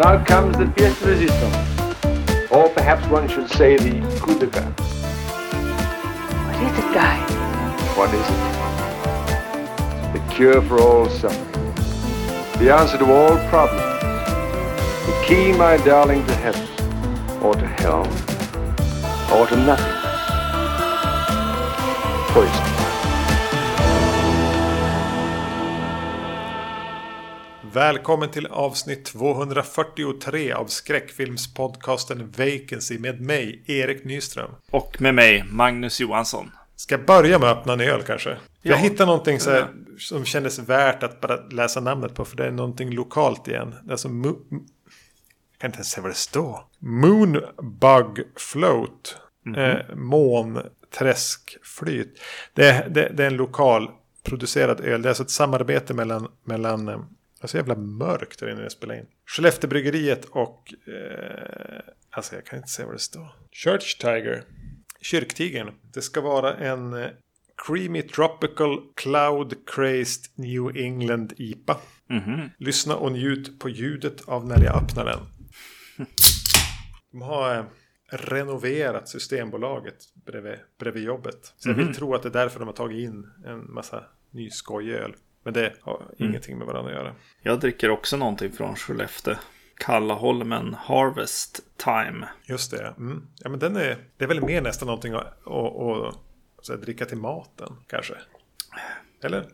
now comes the pièce de résistance. Or perhaps one should say the coup de grace. What is it, Guy? What is it? The cure for all suffering. The answer to all problems. The key, my darling, to heaven. Or to hell. Or to nothing. Poison. Välkommen till avsnitt 243 av skräckfilmspodcasten Vacancy med mig, Erik Nyström. Och med mig, Magnus Johansson. Ska börja med att öppna en öl kanske? Ja. Jag hittade någonting så här, som kändes värt att bara läsa namnet på. För det är någonting lokalt igen. Det är alltså mo- jag kan inte ens säga vad det står. Moonbug Float. Eh, månträskflyt. Det, det, det är en lokal producerad öl. Det är alltså ett samarbete mellan, mellan eh, det är så jävla mörkt där inne när jag spelar in. Skelleftebryggeriet och... Eh, alltså jag kan inte säga vad det står. Church Tiger. Kyrktigern. Det ska vara en eh, Creamy Tropical Cloud Crazed New England IPA. Mhm. Lyssna och njut på ljudet av när jag öppnar den. De har eh, renoverat Systembolaget bredvid, bredvid jobbet. Så jag vill tro att det är därför de har tagit in en massa ny skojöl. Men det har ingenting med varandra att göra. Jag dricker också någonting från Skellefteå. Kallaholmen Harvest Time. Just det. Mm. Ja, men den är, det är väl mer nästan någonting att, att, att, här, dricka till maten kanske. Eller?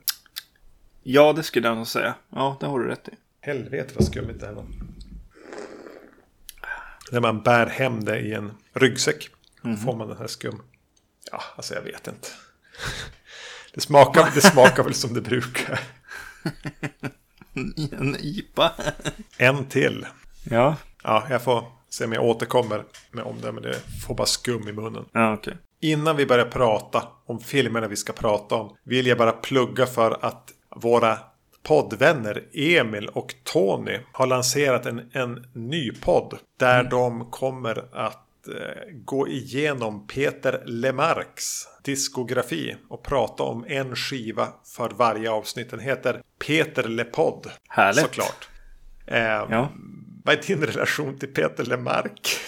Ja, det skulle jag nog säga. Ja, det har du rätt i. Helvete vad skummigt det här var. När man bär hem det i en ryggsäck. Får man den här skum. Ja, alltså jag vet inte. Det smakar, det smakar väl som det brukar. En IPA. En till. ja, Ja, jag får se om jag återkommer med om det. Men det får bara skum i munnen. ja okej. Innan vi börjar prata om filmerna vi ska prata om vill jag bara plugga för att våra poddvänner Emil och Tony har lanserat en, en ny podd där de kommer att eh, gå igenom Peter Lemarks diskografi och prata om en skiva för varje avsnitt. Den heter Peter Lepodd. Härligt. Såklart. Eh, Ja. Vad är din relation till Peter Lemark?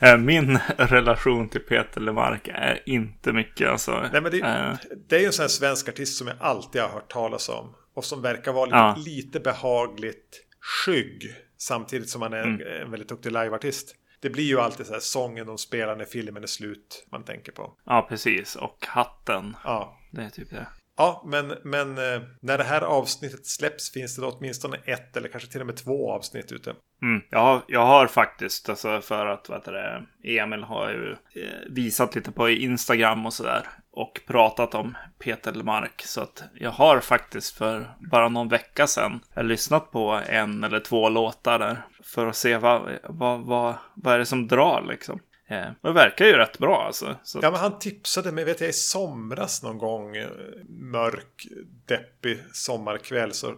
Eh, Min relation till Peter Lemark är inte mycket alltså. Nej, men det, Eh, det är ju en sån här svensk artist som jag alltid har hört talas om. Och som verkar vara lite, Ja. lite behagligt skygg. Samtidigt som han är Mm. en väldigt duktig liveartist. Det blir ju alltid så här sången de spelar när filmen är slut man tänker på. ja, precis. Och hatten. Ja, Det är typ det ja men, men eh, när det här avsnittet släpps finns det då åtminstone ett eller kanske till och med två avsnitt ute. Mm. Jag, har, jag har faktiskt, alltså för att vad heter det, Emil har ju eh, visat lite på Instagram och sådär. Och pratat om Peter Mark. Så att jag har faktiskt för bara någon vecka sedan eh, lyssnat på en eller två låtar där. För att se vad, vad, vad, vad är det som drar liksom. Eh, det verkar ju rätt bra alltså. Så, Ja, men han tipsade mig, vet jag, i somras någon gång, eh, mörk, deppig sommarkväll, så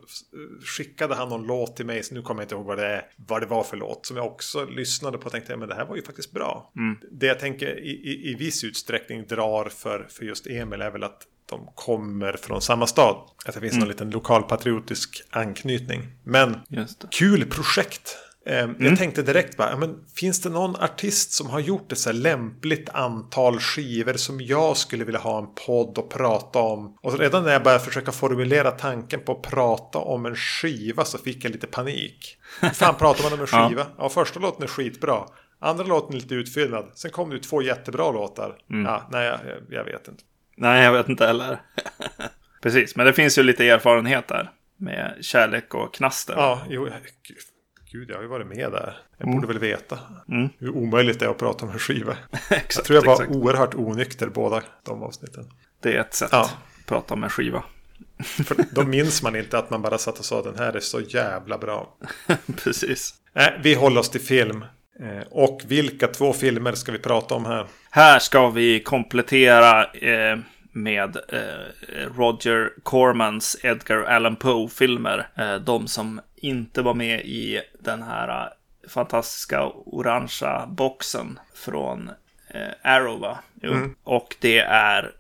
skickade han någon låt till mig, så nu kommer jag inte ihåg vad det, är, vad det var för låt, som jag också lyssnade på och tänkte, men det här var ju faktiskt bra. Det jag tänker i, i, i viss utsträckning drar för, för just Emil är väl att de kommer från samma stad. Att det finns någon liten lokalpatriotisk anknytning. Men kul projekt. Eh, Jag tänkte direkt bara, ja, men finns det någon artist som har gjort ett så lämpligt antal skivor som jag skulle vilja ha en podd och prata om? Och redan när jag började försöka formulera tanken på att prata om en skiva så fick jag lite panik. Hur fan pratar man om en Ja. skiva? Ja, första låten är skitbra. Andra låten är lite utfyllnad. Sen kom det ut två jättebra låtar. Ja, nej, jag, jag vet inte. Nej, jag vet inte heller. Precis, men det finns ju lite erfarenhet där. Med kärlek och knaster. Ja, jo, gud, gud, jag har ju varit med där. Jag borde väl veta hur omöjligt det är att prata om en skiva. exakt, Jag tror jag var exakt. oerhört onykter båda de avsnitten. Det är ett sätt Ja. att prata om en skiva. För då minns man inte att man bara satt och sa den här är så jävla bra. Precis. Nej, vi håller oss till film. Eh, Och vilka två filmer ska vi prata om här? Här ska vi komplettera eh, med eh, Roger Cormans Edgar Allan Poe-filmer. Eh, de som inte var med i den här eh, fantastiska orangea boxen från eh, Arrow, va? Jo. Och det är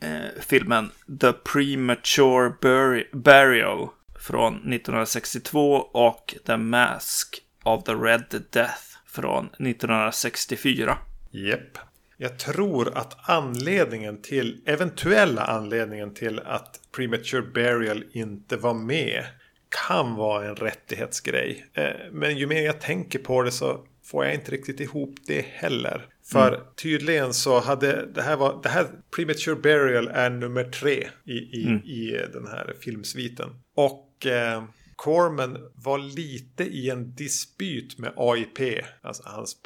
eh, filmen The Premature Buri- Burial från 1962 och The Mask of the Red Death från 1964. Japp. Jag tror att anledningen till, eventuella anledningen till att Premature Burial inte var med kan vara en rättighetsgrej. Eh, Men ju mer jag tänker på det så får jag inte riktigt ihop det heller. För tydligen så hade det här var, det här Premature Burial är nummer tre i, i, i den här filmsviten. Och eh, Corman var lite i en dispyt med AIP, alltså hans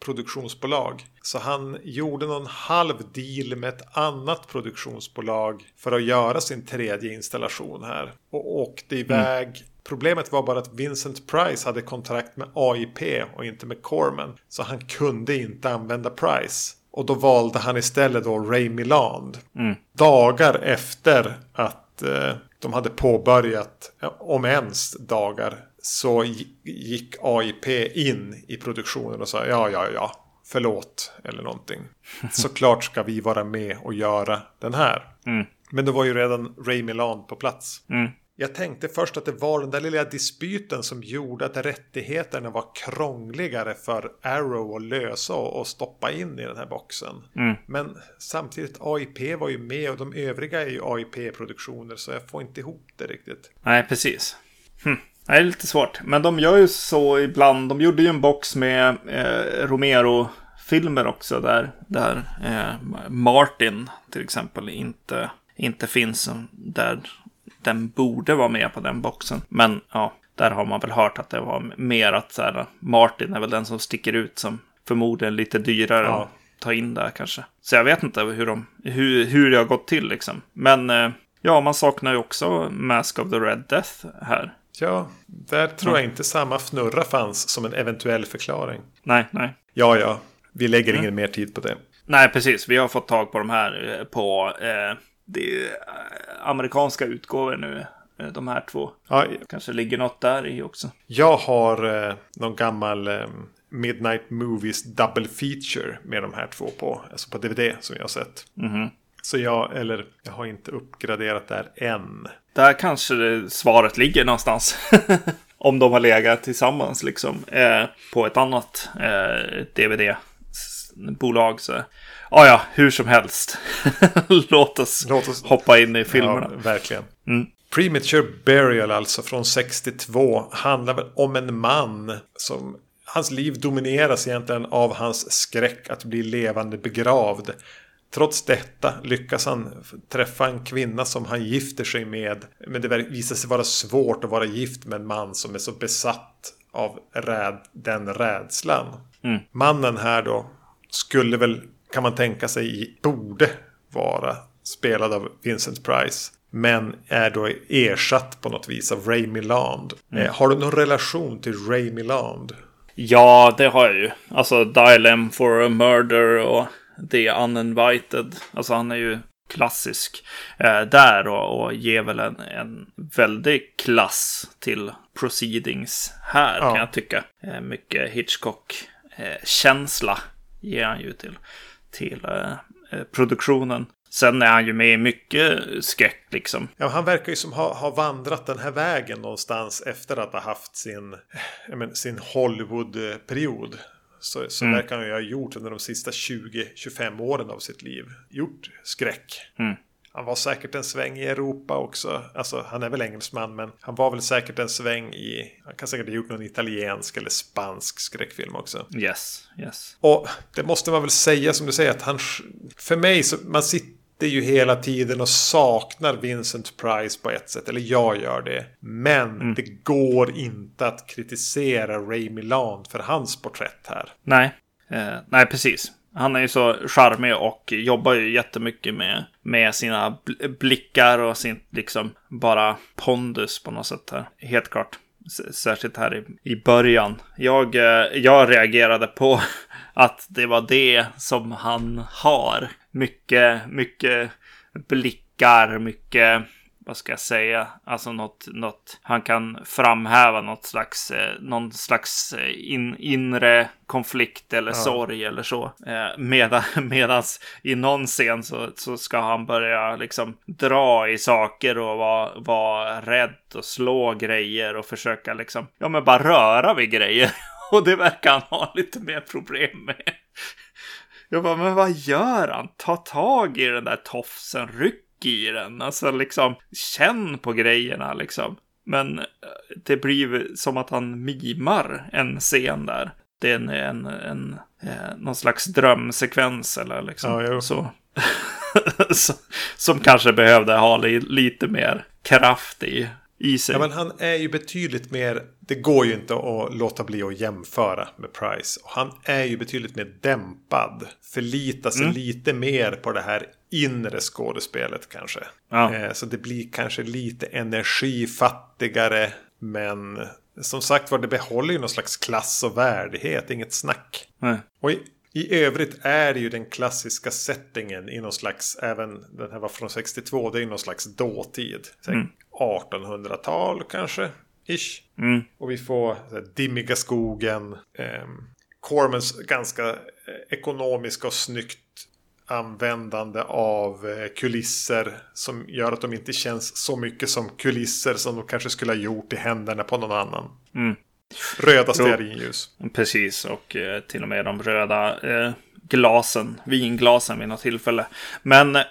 produktionsbolag. Så han gjorde någon halv deal med ett annat produktionsbolag för att göra sin tredje installation här. Och åkte iväg. Problemet var bara att Vincent Price hade kontrakt med AIP och inte med Corman. Så han kunde inte använda Price. Och då valde han istället då Ray Milland. Dagar efter att eh, de hade påbörjat, ja, om ens dagar, så gi- gick AIP in i produktionen och sa ja, ja, ja, förlåt eller någonting. Såklart ska vi vara med och göra den här. Men då var ju redan Ray Milland på plats. Jag tänkte först att det var den där lilla dispyten som gjorde att rättigheterna var krångligare för Arrow att lösa och stoppa in i den här boxen. Men samtidigt AIP var ju med och de övriga är ju AIP-produktioner så jag får inte ihop det riktigt. Nej, precis. Hm. Det är lite svårt. Men de gör ju så ibland. De gjorde ju en box med eh, Romero-filmer också. Där, där eh, Martin till exempel inte, inte finns. Där den borde vara med på den boxen. Men ja, där har man väl hört att det var mer att så här, Martin är väl den som sticker ut som förmodligen lite dyrare Ja. att ta in där kanske. Så jag vet inte hur, de, hur, hur det har gått till liksom. Men eh, ja, man saknar ju också Mask of the Red Death här. Ja, där tror jag inte samma fnurra fanns som en eventuell förklaring. Nej, nej. Ja, ja, vi lägger ingen mer tid på det. Nej, precis. Vi har fått tag på de här eh, på eh, det, eh, amerikanska utgåvor nu. eh, De här två. Ja, Kanske ligger något där i också. Jag har eh, någon gammal eh, Midnight Movies double feature med de här två på. Alltså på DVD som jag har sett. Så jag, eller jag har inte uppgraderat där än. Där kanske svaret ligger någonstans. Om de har legat tillsammans liksom. Eh, på ett annat eh, DVD-bolag. Så. Ah, ja, hur som helst. Låt, oss Låt oss- hoppa in i filmerna. Ja, verkligen. Premature Burial alltså från 62 handlar väl om en man som hans liv domineras egentligen av hans skräck att bli levande begravd. Trots detta lyckas han träffa en kvinna som han gifter sig med. Men det visar sig vara svårt att vara gift med en man som är så besatt av räd, den rädslan. Mannen här då skulle väl, kan man tänka sig, borde vara spelad av Vincent Price. Men är då ersatt på något vis av Ray Milland. Eh, har du någon relation till Ray Milland? Ja, det har jag ju. Alltså Dial M for a Murder och The Uninvited. Alltså han är ju klassisk eh, där och, och ger väl en, en väldig klass till Proceedings här Ja. kan jag tycka. Eh, mycket Hitchcock-känsla ger han ju till, till eh, eh, produktionen. Sen är han ju med i mycket skräck liksom. Ja, han verkar ju som ha, ha vandrat den här vägen någonstans efter att ha haft sin, men, sin Hollywood-period. Så, så verkar han ju ha gjort under de sista 20-25 åren av sitt liv. Gjort skräck. Han var säkert en sväng i Europa också. Alltså han är väl engelsman men han var väl säkert en sväng i... Han kan säkert ha gjort någon italiensk eller spansk skräckfilm också. Yes, yes. Och det måste man väl säga som du säger att han... För mig så man sitter ju hela tiden och saknar Vincent Price på ett sätt. Eller jag gör det. Men det går inte att kritisera Ray Milland för hans porträtt här. Nej, eh, nej precis. Han är ju så charmig och jobbar ju jättemycket med, med sina bl- blickar och sin liksom bara pondus på något sätt här. Helt klart. Särskilt här i, i början. Jag, eh, jag reagerade på att det var det som han har. Mycket, mycket blickar, mycket vad ska jag säga, alltså något, något han kan framhäva något slags, eh, någon slags eh, in, inre konflikt eller ja. sorg eller så. Eh, medan, medans i någon scen så, så ska han börja liksom dra i saker och vara, vara rädd och slå grejer och försöka liksom, ja men bara röra vid grejer. Och det verkar han ha lite mer problem med. Jag bara, men vad gör han? Ta tag i den där tofsen, ryck i den. Alltså liksom, känn på grejerna liksom. Men eh, det blir som att han mimar en scen där. Det är en, en, en, eh, någon slags drömsekvens eller liksom ja, så. som kanske behövde ha lite mer kraft i i sig. Ja, men han är ju betydligt mer... Det går ju inte att låta bli att jämföra med Price. Och han är ju betydligt mer dämpad. Förlitar sig mm. lite mer på det här inre skådespelet kanske. Ja. Eh, så det blir kanske lite energifattigare. Men som sagt var, det behåller ju någon slags klass och värdighet. Inget snack. Nej. Och i, i övrigt är det ju den klassiska settingen i någon slags, även den här var från 62, det är ju någon slags dåtid. Mm. 1800-tal kanske, ish. Mm. Och vi får här, dimmiga skogen. Eh, Cormans ganska eh, ekonomiska och snyggt användande av eh, kulisser som gör att de inte känns så mycket som kulisser som de kanske skulle ha gjort i händerna på någon annan. Mm. Röda stearinljus. Precis, och eh, till och med de röda eh, glasen, vinglasen vid något tillfälle. Men eh,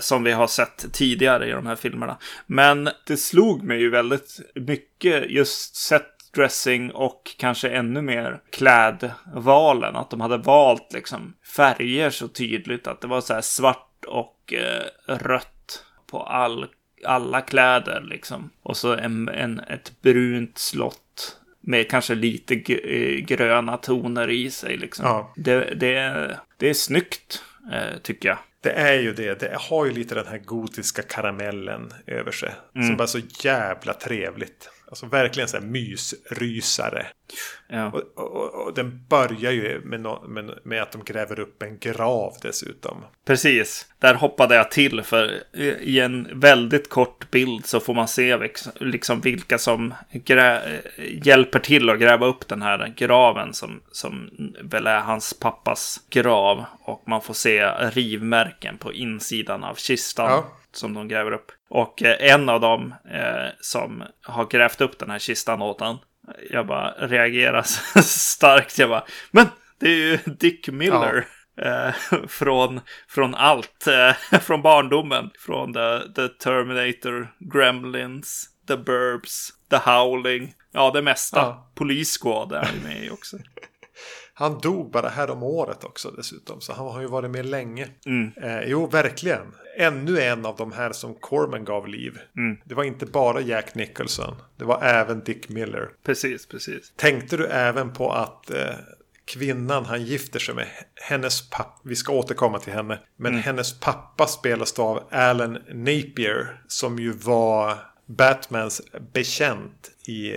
som vi har sett tidigare i de här filmerna. Men det slog mig ju väldigt mycket just set dressing och kanske ännu mer klädvalen. Att de hade valt liksom färger så tydligt. Att det var så här svart och eh, rött på all, alla kläder liksom. Och så en, en, ett brunt slott med kanske lite eh, gröna toner i sig. Liksom. Ja. Det, det, det är snyggt, eh, tycker jag. Det är ju det. Det har ju lite den här gotiska karamellen över sig. Mm. Som bara är så jävla trevligt. Alltså verkligen så här mysrysare. Ja. Och, och, och, den börjar ju med, no, med, med, att de gräver upp en grav dessutom. Precis. Där hoppade jag till för i en väldigt kort bild så får man se liksom vilka som hjälper till att gräva upp den här graven som, som väl är hans pappas grav. Och man får se rivmärken på insidan av kistan. Ja som de gräver upp. Och eh, en av dem eh, som har grävt upp den här kistan åt han. Jag bara reagerar starkt. Jag bara, men det är ju Dick Miller. Ja. Eh, från, från allt, eh, från barndomen. Från the, the Terminator, Gremlins, The Burbs, The Howling. Ja, det mesta. Ja. Police Squad är han med också. Han dog bara här om året också dessutom. Så han har ju varit med länge. Mm. Eh, jo, verkligen. Ännu en av de här som Corman gav liv. Mm. Det var inte bara Jack Nicholson. Det var även Dick Miller. Precis, precis. Tänkte du även på att eh, kvinnan han gifter sig med, hennes pappa, vi ska återkomma till henne. Men mm. hennes pappa spelas då av Alan Napier. Som ju var Batmans bekänt i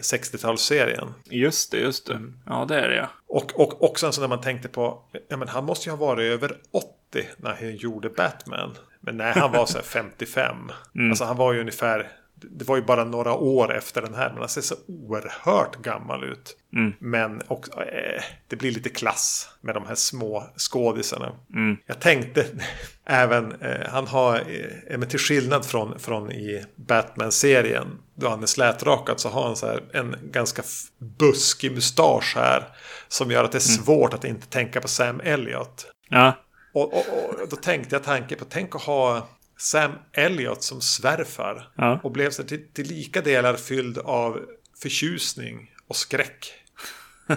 60-talsserien. Eh, just det, just det. Mm. Ja, det är det ja. Och, och också så när man tänkte på, ja men han måste ju ha varit över 80 när han gjorde Batman. Men nej, han var så här 55. Mm. Alltså han var ju ungefär det var ju bara några år efter den här. Men han ser så oerhört gammal ut. Mm. Men också, eh, det blir lite klass med de här små skådisarna. Mm. Jag tänkte även, eh, han har, eh, men till skillnad från, från i Batman-serien. Då han är slätrakad så har han så här en ganska buskig mustasch här. Som gör att det är mm. svårt att inte tänka på Sam Elliot. Ja. Och, och, och, då tänkte jag tanken på, tänk att ha Sam Elliot som svärfar. Ja. Och blev så till, till lika delar fylld av förtjusning och skräck. ja.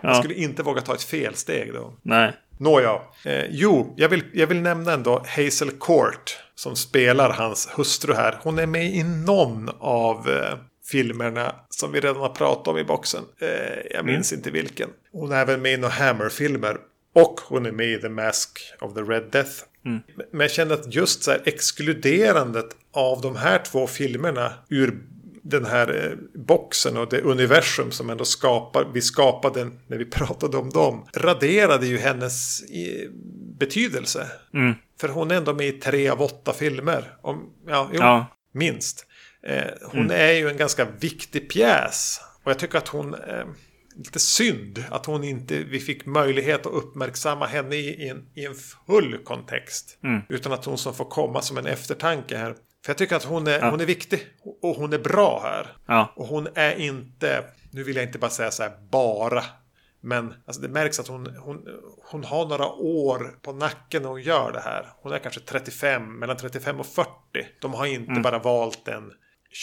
Jag skulle inte våga ta ett felsteg då. Nej. Nåja. Eh, jo, jag vill, jag vill nämna ändå Hazel Court. Som spelar hans hustru här. Hon är med i någon av eh, filmerna som vi redan har pratat om i boxen. Eh, jag minns mm. inte vilken. Hon är även med i några Hammer-filmer. Och hon är med i The Mask of the Red Death. Mm. Men jag känner att just så här exkluderandet av de här två filmerna ur den här eh, boxen och det universum som ändå skapar, vi skapade när vi pratade om dem, raderade ju hennes betydelse. Mm. För hon är ändå med i tre av åtta filmer. Om, ja, jo, Ja. minst. Eh, hon är ju en ganska viktig pjäs. Och jag tycker att hon... Eh, lite synd att hon inte... Vi fick möjlighet att uppmärksamma henne i, en, i en full kontext. Utan att hon som får komma som en eftertanke här. För jag tycker att hon är, hon är viktig. Och hon är bra här. Ja. Och hon är inte... Nu vill jag inte bara säga så här bara. Men alltså det märks att hon, hon, hon har några år på nacken när hon gör det här. Hon är kanske 35, mellan 35 och 40. De har inte bara valt en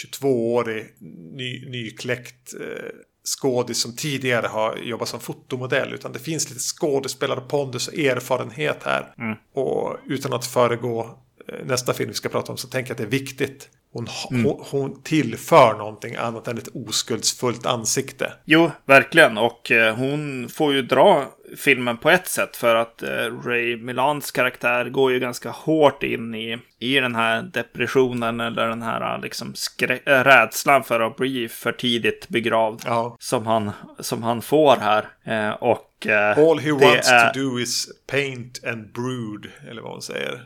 22-årig ny, nykläckt eh, skådis som tidigare har jobbat som fotomodell. Utan det finns lite skådespelarpondus och erfarenhet här. Och utan att föregå eh, nästa film vi ska prata om så tänker jag att det är viktigt. Hon, hon, hon tillför någonting annat än ett oskuldsfullt ansikte. Jo, verkligen. Och eh, hon får ju dra filmen på ett sätt för att eh, Ray Milans karaktär går ju ganska hårt in i, i den här depressionen eller den här liksom skrä- äh, rädslan för att bli för tidigt begravd Ja. som, han, som han får här. Eh, och eh, All he wants är- to do is paint and brood. Eller vad hon säger.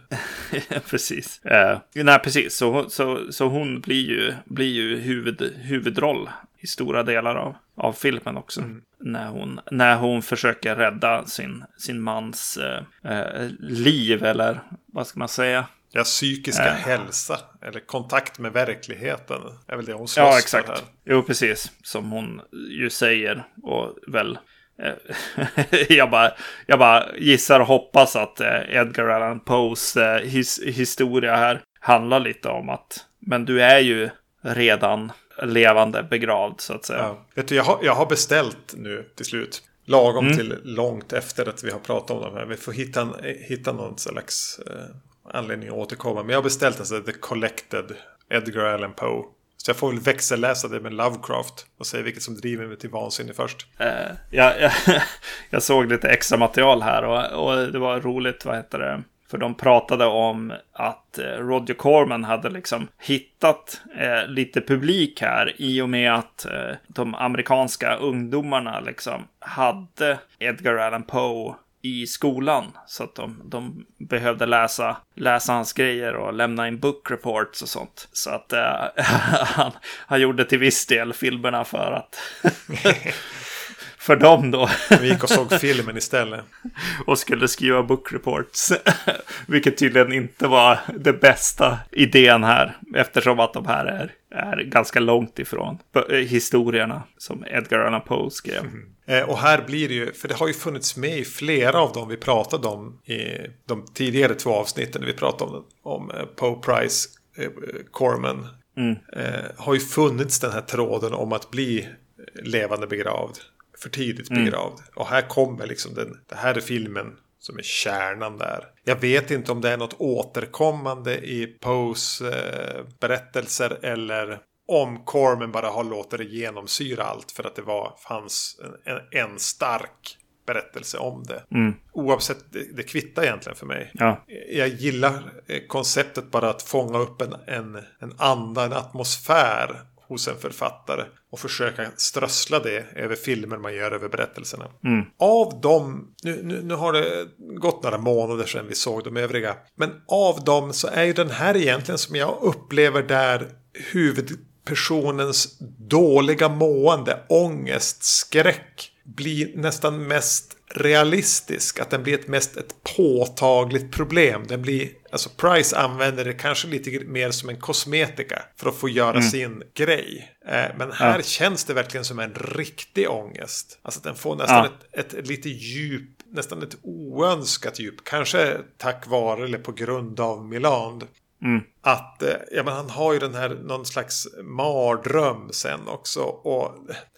precis. Eh, nej, precis. Så, hon- så, så hon blir ju, blir ju huvud, huvudroll i stora delar av, av filmen också. När, hon, när hon försöker rädda sin, sin mans eh, liv, eller vad ska man säga? Ja, psykiska Äh. hälsa. Eller kontakt med verkligheten. Är väl det hon slåss Ja, exakt. här. Jo, precis. Som hon ju säger. Och väl... eh, jag, bara, jag bara gissar och hoppas att eh, Edgar Allan Poes eh, his, historia här handlar lite om att men du är ju redan levande begravd så att säga. Ja. Vet du, jag har, jag har beställt nu till slut. Lagom Mm. till långt efter att vi har pratat om de här. Vi får hitta, en, hitta någon slags eh, anledning att återkomma. Men jag har beställt alltså The Collected Edgar Allan Poe. Så jag får väl växelläsa det med Lovecraft. Och se vilket som driver mig till vansinne först. Eh, uh, jag, jag, jag såg lite extra material här och, och det var roligt, vad heter det? För de pratade om att eh, Roger Corman hade liksom hittat eh, lite publik här i och med att eh, de amerikanska ungdomarna liksom hade Edgar Allan Poe i skolan. Så att de, de behövde läsa, läsa hans grejer och lämna in book reports och sånt. Så att eh, han, han gjorde till viss del filmerna för att för dem då. Vi gick och såg filmen istället. och skulle skriva book reports. Vilket tydligen inte var det bästa idén här. Eftersom att de här är, är ganska långt ifrån b- historierna som Edgar Allan Poe skrev. Eh, och här blir det ju, för det har ju funnits med i flera av dem vi pratade om i de tidigare två avsnitten när vi pratade om, om eh, Poe Price, eh, Corman. Eh, har ju funnits den här tråden om att bli eh, levande begravd. För tidigt begravd. Och här kommer liksom den, det här är filmen som är kärnan där. Jag vet inte om det är något återkommande i Poes eh, berättelser eller om Corman bara har låtit det genomsyra allt för att det var, fanns en, en, stark berättelse om det. Oavsett, det, det kvittar egentligen för mig. Ja. Jag gillar eh, konceptet bara att fånga upp en, en, en anda, en atmosfär hos en författare och försöka strössla det över filmer man gör över berättelserna. Av dem, nu, nu, nu har det gått några månader sedan vi såg de övriga, men av dem så är ju den här egentligen som jag upplever där huvudpersonens dåliga mående, ångest, skräck blir nästan mest realistisk. Att den blir ett mest ett påtagligt problem. Den blir, alltså Price använder det kanske lite mer som en kosmetika för att få göra sin grej. Eh, men här känns det verkligen som en riktig ångest. Alltså att den får nästan Ja. ett, ett lite djup, nästan ett oönskat djup. Kanske tack vare eller på grund av Milan. Att eh, ja, men han har ju den här någon slags mardröm sen också. Och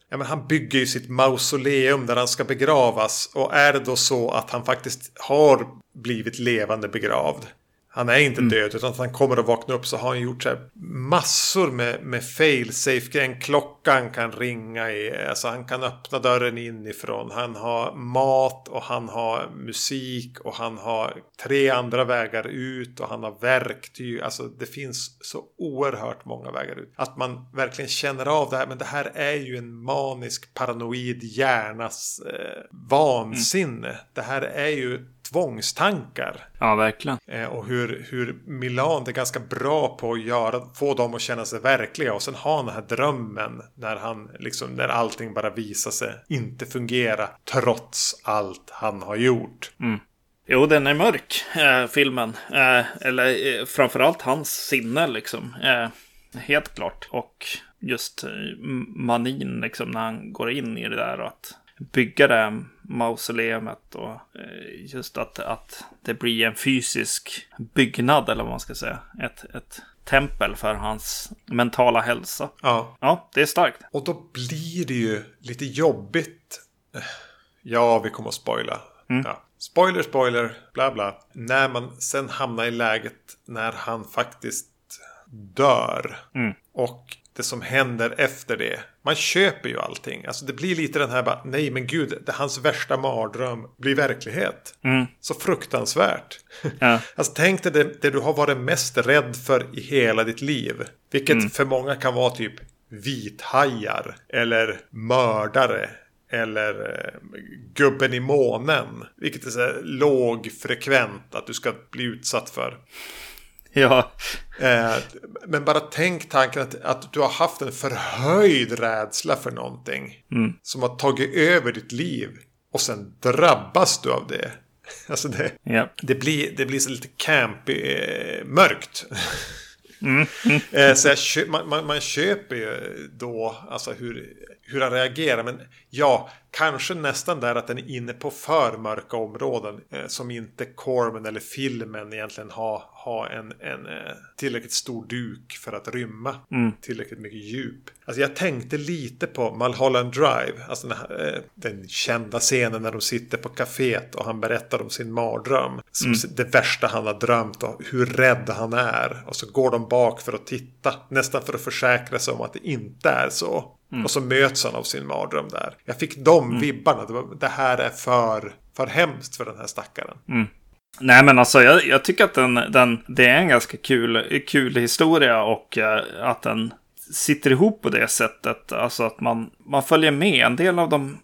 ja, men han bygger ju sitt mausoleum där han ska begravas. Och är det då så att han faktiskt har blivit levande begravd. Han är inte död utan att han kommer att vakna upp så har han gjort så här massor med, med fail safe En klocka han kan ringa i. Alltså han kan öppna dörren inifrån. Han har mat och han har musik och han har tre andra vägar ut och han har verktyg. Alltså det finns så oerhört många vägar ut. Att man verkligen känner av det här. Men det här är ju en manisk paranoid hjärnas eh, vansinne. Mm. Det här är ju tvångstankar. Ja, verkligen. Eh, och hur, hur Milan är ganska bra på att göra, få dem att känna sig verkliga. Och sen ha den här drömmen när han liksom, när allting bara visar sig inte fungera. Trots allt han har gjort. Mm. Jo, den är mörk, eh, filmen. Eh, eller eh, framförallt hans sinne liksom. Eh, helt klart. Och just eh, manin liksom när han går in i det där och att bygga det mausoleumet och eh, just att, att det blir en fysisk byggnad eller vad man ska säga. Ett, ett tempel för hans mentala hälsa. Ja. Ja, det är starkt. Och då blir det ju lite jobbigt. Ja, vi kommer att spoila. Mm. Ja. Spoiler, spoiler, bla bla. När man sen hamnar i läget när han faktiskt dör. Mm. Och det som händer efter det. Man köper ju allting. Alltså det blir lite den här bara, nej men gud, det hans värsta mardröm blir verklighet. Mm. Så fruktansvärt. Ja. alltså tänk dig det, det, du har varit mest rädd för i hela ditt liv. Vilket mm. för många kan vara typ vithajar eller mördare. Eller eh, gubben i månen. Vilket är så lågfrekvent att du ska bli utsatt för. Ja. Eh, men bara tänk tanken att, att du har haft en förhöjd rädsla för någonting. Mm. Som har tagit över ditt liv. Och sen drabbas du av det. Alltså det, ja. det, blir, det blir så lite campy, eh, mörkt. Mm. Mm. Så jag, man, man, man, köper ju då alltså hur, hur han reagerar. Men ja, kanske nästan där att den är inne på för mörka områden. Eh, som inte Corman eller filmen egentligen har, har en, en eh, tillräckligt stor duk för att rymma. Mm. Tillräckligt mycket djup. Alltså jag tänkte lite på Mulholland Drive. Alltså den, här, eh, den kända scenen när de sitter på kaféet och han berättar om sin mardröm. Som mm. Det värsta han har drömt och hur rädd han är. Och så går de bak för att titta. Nästan för att försäkra sig om att det inte är så. Mm. Och så möts han av sin mardröm där. Jag fick de mm. vibbarna. Det, var, det, här är för, för hemskt för den här stackaren. Mm. Nej men alltså jag, jag, tycker att den, den, det är en ganska kul, kul historia och eh, att den sitter ihop på det sättet. Alltså att man, man följer med. En del av de,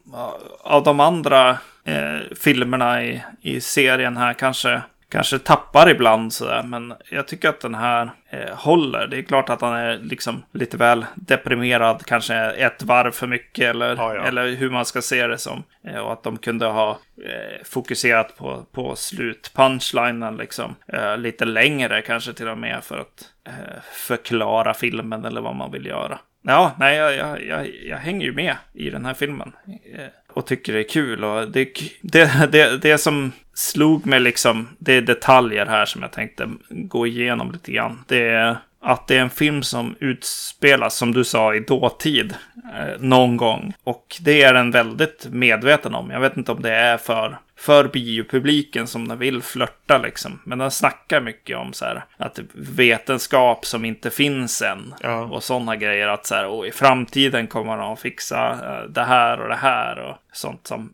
av de andra eh, filmerna i, i serien här kanske kanske tappar ibland sådär. Men jag tycker att den här eh, håller. Det är klart att han är liksom lite väl deprimerad. Kanske ett varv för mycket eller, ja, ja. eller hur man ska se det som. Eh, och att de kunde ha eh, fokuserat på, på slutpunchlinen liksom. Eh, lite längre kanske till och med för att eh, förklara filmen eller vad man vill göra. Ja, nej, jag, jag, jag, jag, hänger ju med i den här filmen. Eh, och tycker det är kul. Och det, det, det, det som slog mig liksom, det är detaljer här som jag tänkte gå igenom lite grann. Det är att det är en film som utspelas, som du sa, i dåtid. Eh, någon gång. Och det är den väldigt medveten om. Jag vet inte om det är för för biopubliken som den vill flörta liksom. Men den snackar mycket om så här att vetenskap som inte finns än. Ja. Och sådana grejer att så här, och i framtiden kommer de att fixa uh, det här och det här och sånt som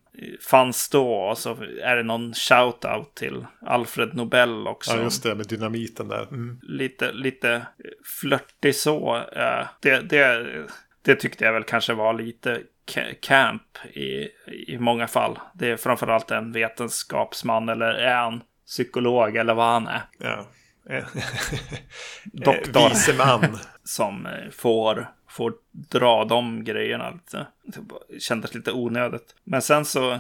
fanns då. Och så är det någon shout-out till Alfred Nobel också. Ja, just det, med dynamiten där. Mm. Lite, lite flörtig så. Det, det, det tyckte jag väl kanske var lite camp i, i många fall. Det är framförallt en vetenskapsman eller är han psykolog eller vad han är. Ja. Doktor. Vise man. som eh, får, får dra de grejerna lite. Det kändes lite onödigt. Men sen så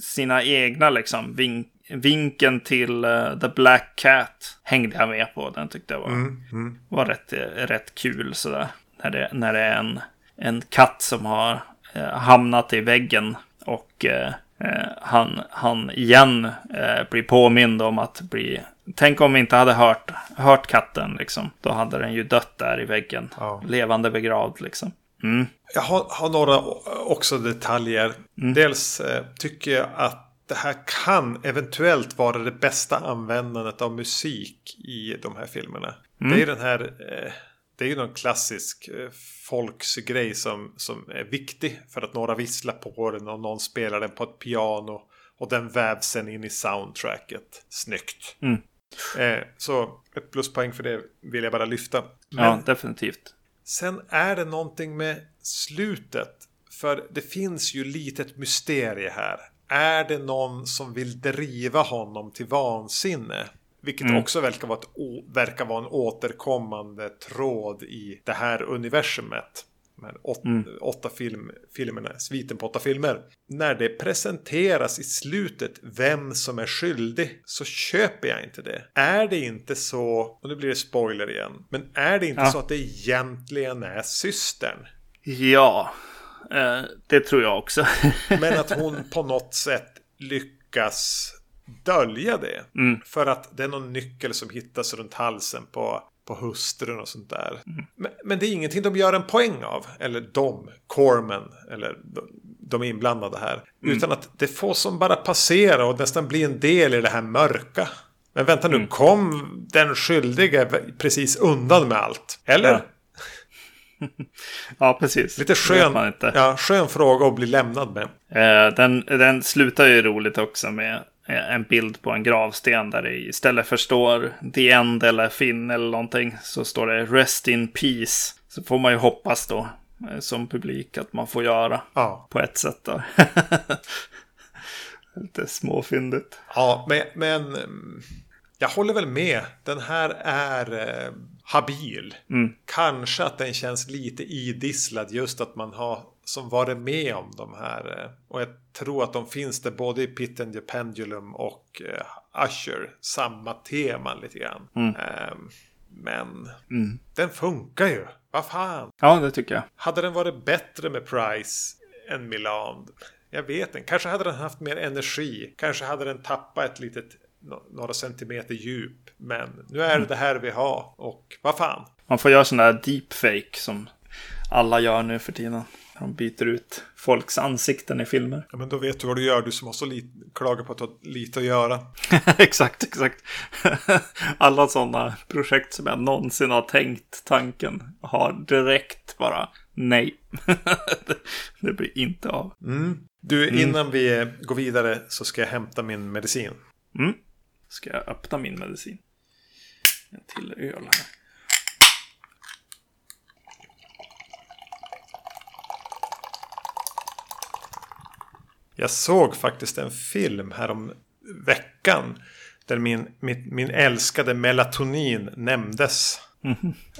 sina egna liksom vink, vinken till uh, The Black Cat hängde jag med på. Den tyckte jag var, mm, mm. var rätt, rätt kul sådär. När det, när det är en, en katt som har Eh, hamnat i väggen och eh, eh, han, han igen blir påmind om att bli... Tänk om vi inte hade hört, hört katten liksom. Då hade den ju dött där i väggen. Ja. Levande begravd liksom. Mm. Jag har, har, några också detaljer. Mm. Dels eh, tycker jag att det här kan eventuellt vara det bästa användandet av musik i de här filmerna. Det är den här, eh, det är ju någon klassisk eh, folksgrej som, som är viktig för att några visslar på den och någon spelar den på ett piano. Och den vävs sen in i soundtracket. Snyggt. Mm. Eh, så ett pluspoäng för det vill jag bara lyfta. Men Ja, definitivt. sen är det någonting med slutet. För det finns ju litet mysterie här. Är det någon som vill driva honom till vansinne? Vilket också verkar vara, ett, verkar vara en återkommande tråd i det här universumet. Här åt, åtta film, filmerna, sviten på åtta filmer. När det presenteras i slutet vem som är skyldig så köper jag inte det. Är det inte så, och nu blir det spoiler igen, men är det inte Ja. så att det egentligen är systern? Ja, eh, det tror jag också. Men att hon på något sätt lyckas dölja det. För att det är någon nyckel som hittas runt halsen på, på hustrun och sånt där. Men, men det är ingenting de gör en poäng av. Eller de, Corman, eller de, de inblandade här. Utan att det får som bara passera och nästan bli en del i det här mörka. Men vänta nu, kom den skyldige precis undan med allt? Eller? Ja. ja, precis. Lite skön, man inte. ja, skön fråga att bli lämnad med. Eh, den, den slutar ju roligt också med en bild på en gravsten där det istället för står The End eller Finn eller någonting så står det Rest in Peace. Så får man ju hoppas då eh, som publik att man får göra Ja. på ett sätt då. Lite småfyndigt. Ja, men, men mm, jag håller väl med. Den här är eh, habil. Kanske att den känns lite idisslad just att man har som varit med om de här. Eh, och jag tror att de finns där både i Pit and the Pendulum och eh, Usher. Samma tema lite grann. Ehm, men den funkar ju. Vad fan. Ja, det tycker jag. Hade den varit bättre med Price än Milan? Jag vet inte. Kanske hade den haft mer energi. Kanske hade den tappat ett litet nå- några centimeter djup. Men nu är det det här vi har. Och vad fan. Man får göra sån där deepfake som alla gör nu för tiden. De byter ut folks ansikten i filmer. Ja, men då vet du vad du gör. Du som har så lite, klagar på att du har lite att göra. exakt, exakt. Alla sådana projekt som jag någonsin har tänkt tanken har direkt bara nej. det, blir inte av. Du, innan vi eh, går vidare så ska jag hämta min medicin. Mm. Ska jag öppna min medicin? En till öl här. Jag såg faktiskt en film här om veckan. Där min, min, min älskade melatonin nämndes.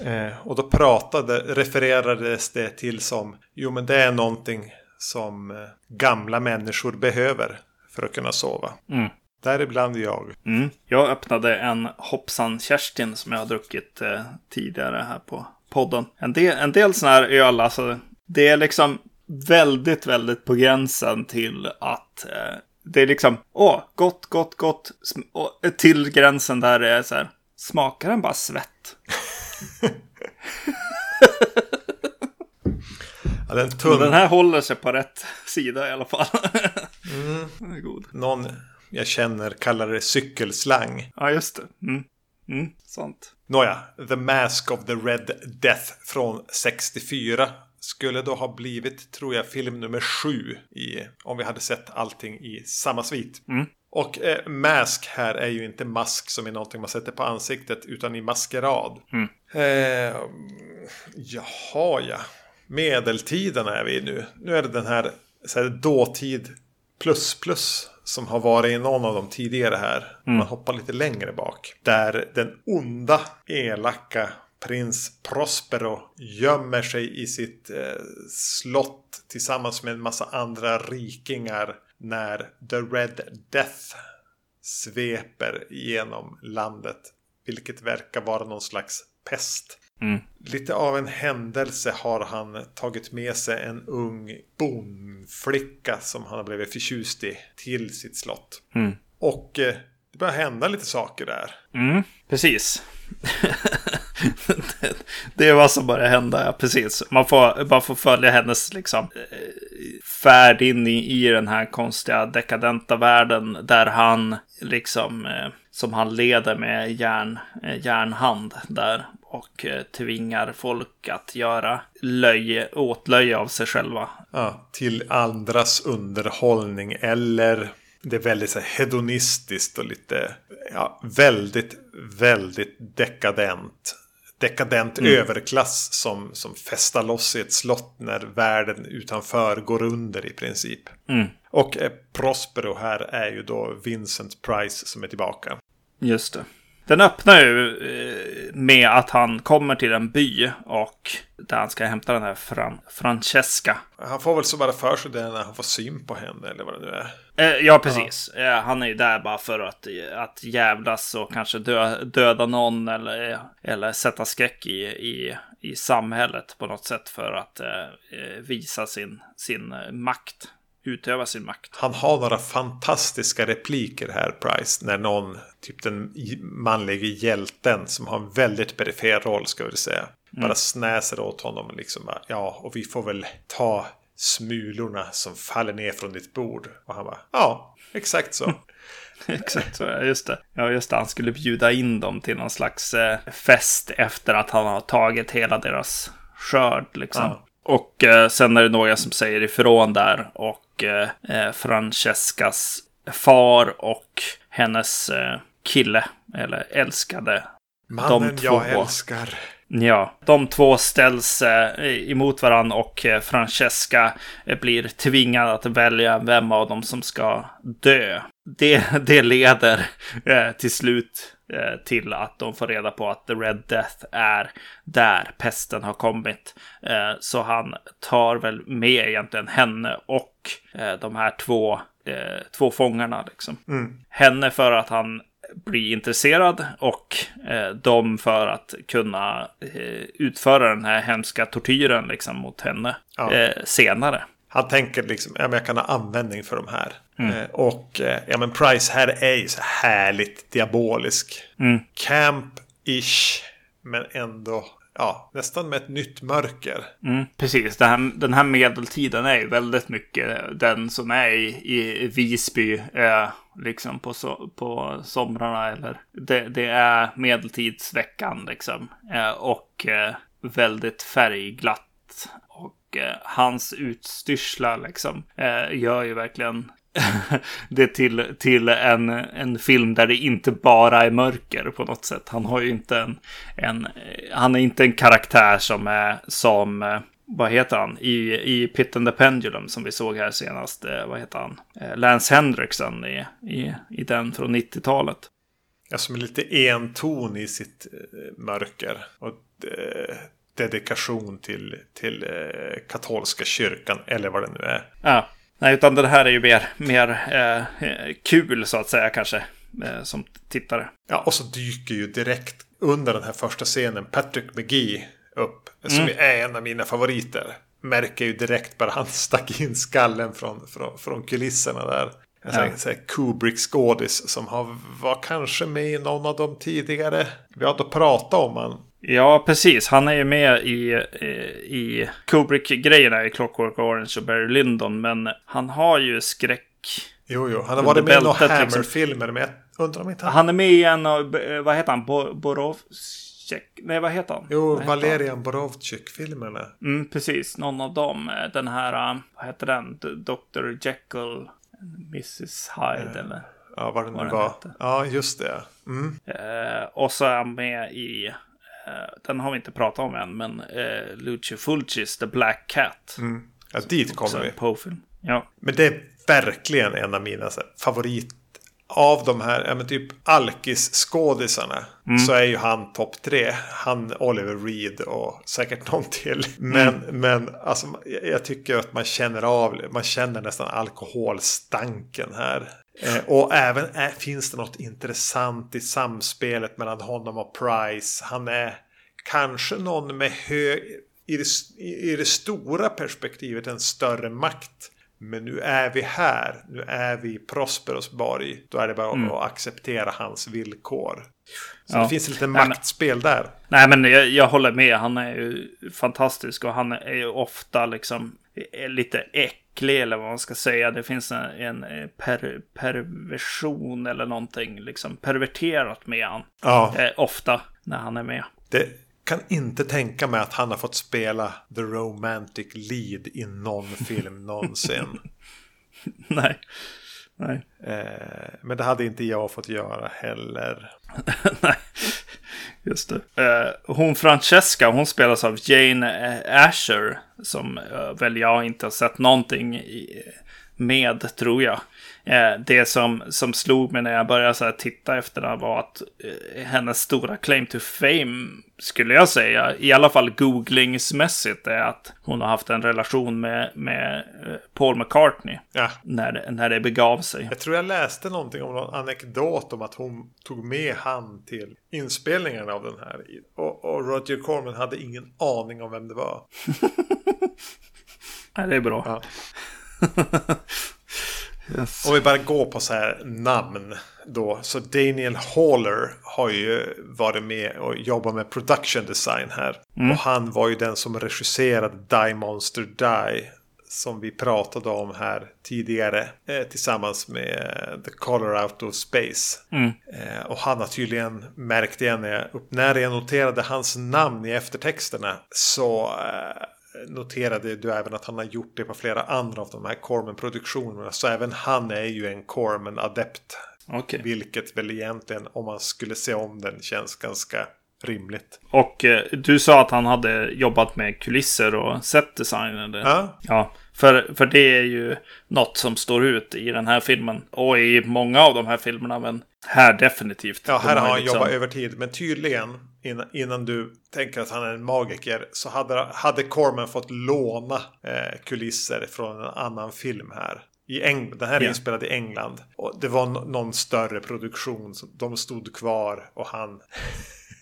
Eh, och då pratade, refererades det till som Jo men det är någonting som eh, gamla människor behöver för att kunna sova. Mm. Däribland jag. Mm. Jag öppnade en Hoppsan Kerstin som jag har druckit eh, tidigare här på podden. En del, en del sån här öl, alltså, det är liksom väldigt, väldigt på gränsen till att eh, det är liksom, åh, gott, gott, gott, och, till gränsen där det är så här, smakar den bara svett? Ja, den tunn, den här håller sig på rätt sida i alla fall. Är god. någon jag känner kallar det cykelslang. Ja, just det. Mm. Mm, sant. Nåja, The Mask of the Red Death från 64 skulle då ha blivit, tror jag, film nummer sju i, om vi hade sett allting i samma svit. Och eh, mask här är ju inte mask som är någonting man sätter på ansiktet utan i maskerad. Eh, jaha, ja. Medeltiden är vi nu. Nu är det den här, så här dåtid plus plus som har varit i någon av de tidigare här. Man hoppar lite längre bak. Där den onda, elaka prins Prospero gömmer sig i sitt eh, slott tillsammans med en massa andra rikingar när The Red Death sveper genom landet. Vilket verkar vara någon slags pest. Lite av en händelse har han tagit med sig en ung bondflicka som han har blivit förtjust i till sitt slott. Och eh, det börjar hända lite saker där. Mm, precis. det, det är vad som börjar hända, ja, precis. Man får, man får följa hennes liksom, eh, färd in i, i den här konstiga dekadenta världen där han liksom eh, som han leder med järn, eh, järnhand där och eh, tvingar folk att göra löje, åtlöje av sig själva. Ja, till andras underhållning eller det är väldigt så här, hedonistiskt och lite ja, väldigt, väldigt dekadent. Dekadent Mm. överklass som, som festar loss i ett slott när världen utanför går under i princip. Mm. Och eh, Prospero här är ju då Vincent Price som är tillbaka. Just det. Den öppnar ju eh, med att han kommer till en by och där han ska hämta den här Fran Francesca. Han får väl så bara för sig det när han får syn på henne eller vad det nu är. Eh, ja, precis. Eh, han är ju där bara för att, att jävlas och kanske dö, döda någon eller, eller sätta skräck i, i, i samhället på något sätt för att eh, visa sin, sin makt. Utöva sin makt. Han har några fantastiska repliker här, Price. När någon, typ den manliga hjälten som har en väldigt perifer roll, ska vi säga. Bara snäser åt honom liksom. Ja, och vi får väl ta smulorna som faller ner från ditt bord. Och han bara, ja, exakt så. Exakt så, ja, just det. Ja, just det. Han skulle bjuda in dem till någon slags eh, fest efter att han har tagit hela deras skörd, liksom. Ja. Och eh, sen är det några som säger ifrån där och eh, eh, Francescas far och hennes eh, kille, eller älskade. Mannen De jag två. älskar. Ja, de två ställs eh, emot varandra och Francesca blir tvingad att välja vem av dem som ska dö. Det, det leder eh, till slut eh, till att de får reda på att The Red Death är där pesten har kommit. Eh, så han tar väl med egentligen henne och de här två, två fångarna. Liksom. Henne för att han blir intresserad och de för att kunna utföra den här hemska tortyren liksom, mot henne Ja. senare. Han tänker liksom, ja jag kan ha användning för de här. Eh, och eh, ja men Price här är ju så härligt diabolisk. Camp-ish. Men ändå, ja, nästan med ett nytt mörker. Mm, precis, den här, den här medeltiden är ju väldigt mycket den som är i, i Visby, eh, liksom på, so på somrarna. Eller, det, det är medeltidsveckan liksom. Eh, och eh, väldigt färgglatt. Och eh, hans utstyrslar liksom gör ju verkligen det till, till en, en film där det inte bara är mörker på något sätt. Han har ju inte en, en han är inte en karaktär som är som, vad heter han, i, i Pit and the Pendulum som vi såg här senast, eh, vad heter han, Eh, Lance Henriksen i, i, i den från 90-talet. Ja, som är lite enton i sitt eh, mörker. Och dedikation till, till katolska kyrkan, eller vad det nu är. Ja, nej, utan det här är ju mer, mer eh, kul så att säga kanske, eh, som tittare. Ja, och så dyker ju direkt under den här första scenen Patrick McGee upp. Som Mm. är en av mina favoriter. Märker ju direkt bara han stack in skallen från, från, från kulisserna där. En sån här- Ja. Kubrick-skådis som har, var kanske med i någon av de tidigare. Vi har då pratat om han. Ja, precis. Han är ju med i, eh, i Kubrick-grejerna i Clockwork Orange och Barry Lyndon. Men han har ju skräck. Jo, jo, han har varit med i några liksom. Hammer-filmer. Jag undrar om inte han... Han är med i en av, eh, vad heter han, Bo Borovcek? Nej, vad heter han? Jo, heter? Valerian Borovchik-filmerna. Mm, precis. Någon av dem. Den här, eh, vad heter den? Dr. Jekyll, Mrs. Hyde eller? Ja, vad det nu var. hette. Ja, just det. Mm. Eh, och så är han med i, den har vi inte pratat om än, men eh, Lucio Fulcis The Black Cat. Ja, dit kommer vi. en Poe-film. Ja. Men det är verkligen en av mina här, favorit av de här, ja men typ alkis-skådisarna. Så är ju han topp tre. Han, Oliver Reed och säkert någon till. Men, men alltså, jag tycker att man känner av, man känner nästan alkoholstanken här. Eh, och även är, finns det något intressant i samspelet mellan honom och Price. Han är kanske någon med hög, i det, i det stora perspektivet en större makt. Men nu är vi här. Nu är vi i Prosperos borg. Då är det bara att acceptera hans villkor. Så Ja. det finns lite maktspel där. Nej, men jag, jag håller med. Han är ju fantastisk och han är ju ofta liksom eh, lite äcklig eller vad man ska säga. Det finns en, en per, perversion eller någonting liksom perverterat med han. Ja. Eh, ofta när han är med. Det kan inte tänka mig att han har fått spela the romantic lead i någon film någonsin. Nej. Nej. Eh, men det hade inte jag fått göra heller. Nej. Just det. Eh, hon Francesca, hon spelas av Jane eh, Asher. Som eh, väl jag inte har sett någonting i, med, tror jag. Eh, det som, som slog mig när jag började så titta efter den var att eh, hennes stora claim to fame, skulle jag säga, i alla fall googlingsmässigt, är att hon har haft en relation med, med eh, Paul McCartney. Ja. När, när det begav sig. Jag tror jag läste någonting om någon anekdot om att hon tog med han till inspelningarna av den här. Och, och Roger Corman hade ingen aning om vem det var. Nej, det är bra. Ja. Yes. Om vi bara går på så här namn då. Så Daniel Haller har ju varit med och jobbat med production design här. Och han var ju den som regisserade Die Monster Die. Som vi pratade om här tidigare. Eh, tillsammans med The Color Out of Space. Eh, och han har tydligen märkt igen när jag, upp, när jag noterade hans namn i eftertexterna. Så eh, noterade du även att han har gjort det på flera andra av de här Corman-produktionerna. Så även han är ju en Corman-adept. Okej. Vilket väl egentligen, om man skulle se om den, känns ganska rimligt. Och eh, du sa att han hade jobbat med kulisser och setdesign. Eller? Ja, Ja, för, för det är ju något som står ut i den här filmen. Och i många av de här filmerna, men här definitivt. ja De här har han liksom- jobbat över tid. Men tydligen, innan, innan du tänker att han är en magiker, så hade, hade Corman fått låna eh, kulisser från en annan film här. I Eng den här är Ja. inspelad i England. Och det var någon större produktion. De stod kvar och han...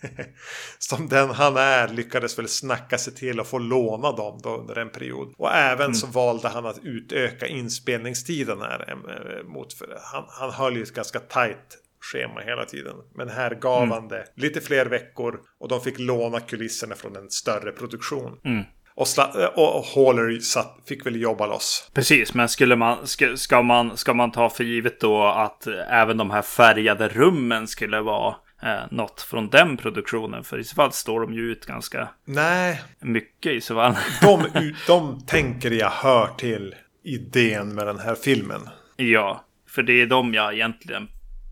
som den han är lyckades väl snacka sig till att få låna dem då under en period. Och även så valde han att utöka inspelningstiden här. eh, Mot, för han, han höll ju ett ganska tajt schema hela tiden. Men här gav han det lite fler veckor och de fick låna kulisserna från en större produktion. Och, sla- eh, och Haller satt, fick väl jobba loss. Precis, men skulle man, ska, ska, man, ska man ta för givet då att eh, även de här färgade rummen skulle vara eh, något från den produktionen? För i så fall står de ju ut ganska Nej, mycket i så fall. de, de tänker jag hör till idén med den här filmen. Ja, för det är de jag egentligen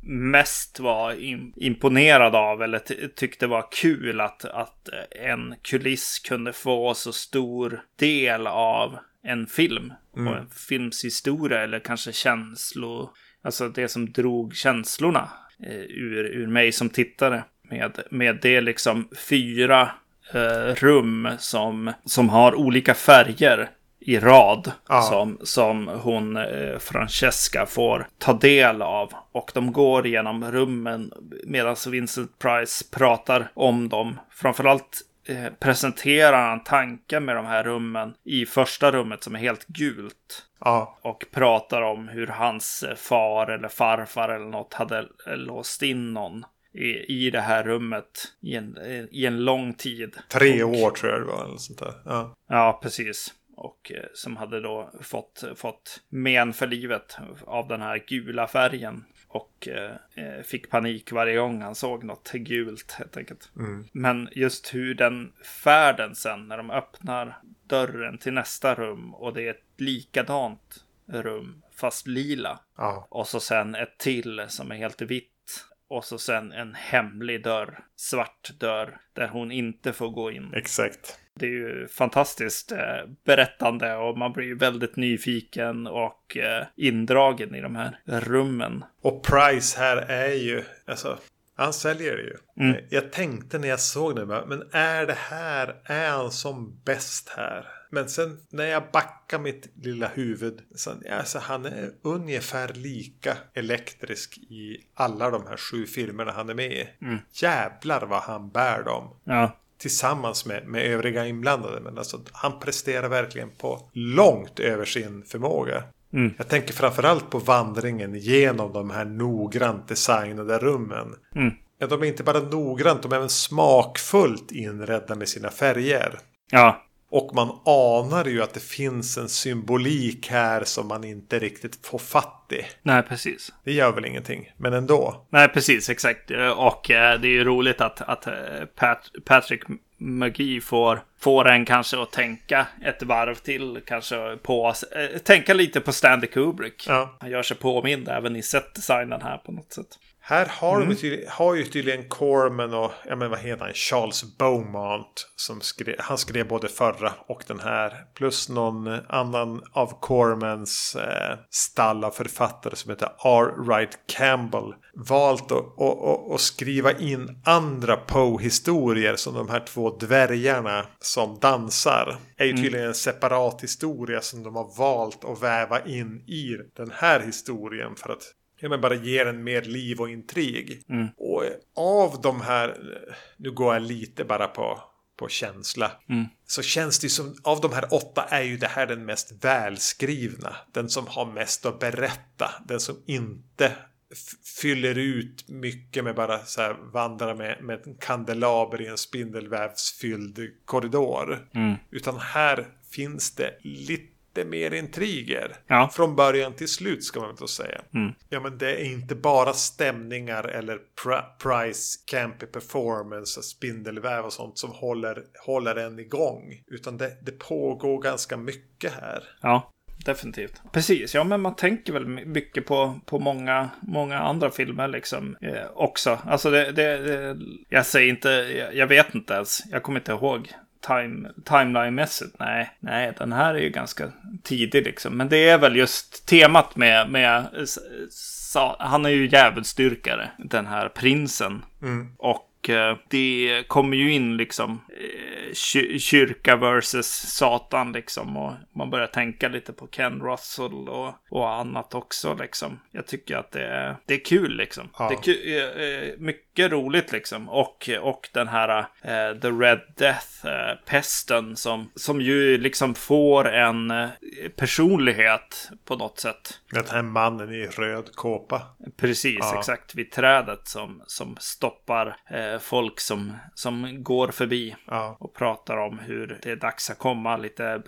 mest var im- imponerad av eller ty- tyckte var kul att, att eh, en kuliss kunde få så stor del av en film. Och en films historia eller kanske känslo, alltså det som drog känslorna eh, ur, ur mig som tittare. Med, med det liksom fyra eh, rum som, som har olika färger i rad Ja. som, som hon eh, Francesca får ta del av. Och de går genom rummen medan Vincent Price pratar om dem. Framförallt eh, presenterar han tanken med de här rummen i första rummet som är helt gult. Ja, Och pratar om hur hans eh, far eller farfar eller något hade eh, låst in någon i, i det här rummet i en, eh, i en lång tid. tre Och- år tror jag det var. Eller sånt där. Ja. Ja, precis. Och eh, som hade då fått, fått men för livet av den här gula färgen. Och eh, eh, fick panik varje gång han såg något gult helt enkelt. Men just hur den färden sen när de öppnar dörren till nästa rum och det är ett likadant rum fast lila. ja. Och så sen ett till som är helt vitt. Och så sen en hemlig dörr, svart dörr, där hon inte får gå in. Exakt. Det är ju fantastiskt eh, berättande och man blir ju väldigt nyfiken och eh, indragen i de här rummen. Och Price här är ju, alltså, han säljer det ju. Jag tänkte när jag såg det, men är det här, är han som bäst här? Men sen när jag backar mitt lilla huvud, så, alltså, han är ungefär lika elektrisk i alla de här sju filmerna han är med i. Jävlar vad han bär dem. Ja, Tillsammans med, med övriga inblandade. Men alltså, han presterar verkligen på långt över sin förmåga. Jag tänker framförallt på vandringen genom de här noggrant designade rummen. Ja, de är inte bara noggrant, de är även smakfullt inredda med sina färger. ja, Och man anar ju att det finns en symbolik här som man inte riktigt får fatt i. Nej, precis. Det gör väl ingenting, men ändå. Nej, precis, exakt. Och eh, det är ju roligt att, att eh, Pat, Patrick McGee får, får en kanske att tänka ett varv till. Kanske på, eh, tänka lite på Stanley Kubrick. Ja. Han gör sig påmind även i setdesignen här på något sätt. Här har, mm. de tydligen, har ju tydligen Corman och ja, men vad heter han? Charles Beaumont. Som skrev, han skrev både förra och den här. Plus någon annan av Cormans eh, stall av författare som heter R. Wright Campbell. Valt att, att, att, skriva in andra Poe-historier som de här två dvärgarna som dansar. Är ju mm. tydligen en separat historia som de har valt att väva in i den här historien. För att ja, men bara ger en mer liv och intrig. Mm. Och av de här, nu går jag lite bara på, på känsla. Mm. Så känns det som, av de här åtta är ju det här den mest välskrivna. Den som har mest att berätta. Den som inte fyller ut mycket med bara så här vandra med, med en kandelaber i en spindelvävsfylld korridor. Mm. Utan här finns det lite lite mer intriger. Ja. Från början till slut ska man väl säga. Mm. Ja men det är inte bara stämningar eller price, campy performance, spindelväv och sånt som håller, håller en igång. Utan det, det pågår ganska mycket här. Ja. Definitivt. Precis, ja men man tänker väl mycket på, på många, många andra filmer liksom eh, också. Alltså det, det, det, jag säger inte, jag, jag, vet inte ens, jag kommer inte ihåg time, timeline-mässigt. Nej, nej, den här är ju ganska tidig liksom. Men det är väl just temat med, med sa, han är ju djävulsdyrkare, den här prinsen. Mm. Och eh, det kommer ju in liksom eh, kyrka versus Satan liksom. Och man börjar tänka lite på Ken Russell och, och annat också liksom. Jag tycker att det är, det är kul liksom. Ja. Det är kul, eh, mycket roligt liksom. Och, och den här uh, The Red Death, uh, pesten som, som ju liksom får en uh, personlighet på något sätt. Den här mannen i röd kåpa. Precis, ja. exakt. Vid trädet som, som stoppar folk som, som går förbi. Ja. Och pratar om hur det är dags att komma lite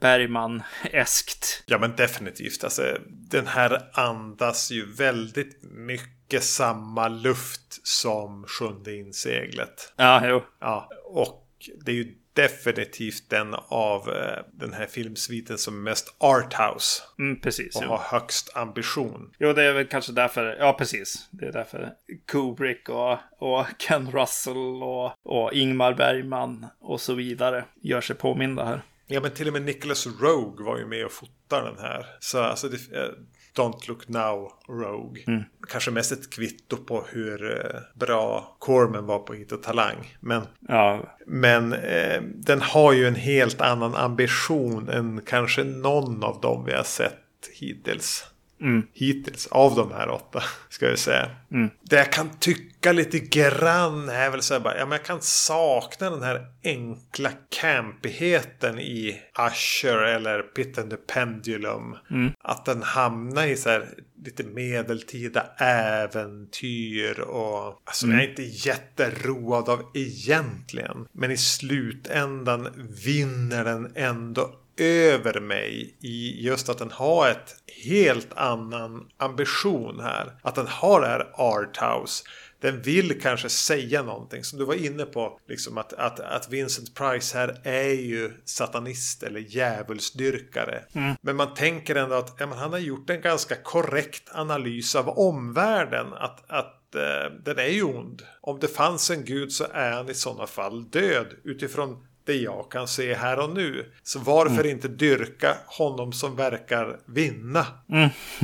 Bergman-eskt. Ja men definitivt. Alltså, den här andas ju väldigt mycket samma luft som Sjunde inseglet. Ja, jo. Ja, och det är ju definitivt den av eh, den här filmsviten som är mest arthouse. Mm, precis. Och jo. har högst ambition. Jo, det är väl kanske därför. Ja, precis. Det är därför Kubrick och, och Ken Russell och, och Ingmar Bergman och så vidare gör sig påminda här. Ja, men till och med Nicholas Rogue var ju med och fotade den här. Så alltså, det, eh, Don't Look Now Rogue. Mm. Kanske mest ett kvitto på hur eh, bra Corman var på att hitta talang. Men, Ja, men eh, den har ju en helt annan ambition än kanske någon av dem vi har sett hittills. Mm. Hittills av de här åtta, ska jag säga. Mm. Det jag kan tycka lite grann är väl så här bara, ja men jag kan sakna den här enkla campigheten i Usher eller Pit and the Pendulum. Mm. Att den hamnar i så här lite medeltida äventyr och alltså Mm. jag är inte jätteroad av egentligen. Men i slutändan vinner den ändå över mig i just att den har ett helt annan ambition här. Att den har det här arthouse. Den vill kanske säga någonting som du var inne på. Liksom att, att, att Vincent Price här är ju satanist eller djävulsdyrkare. Men man tänker ändå att ja, han har gjort en ganska korrekt analys av omvärlden. Att, att eh, den är ju ond. Om det fanns en gud så är han i sådana fall död. Utifrån det jag kan se här och nu. Så varför inte dyrka honom som verkar vinna?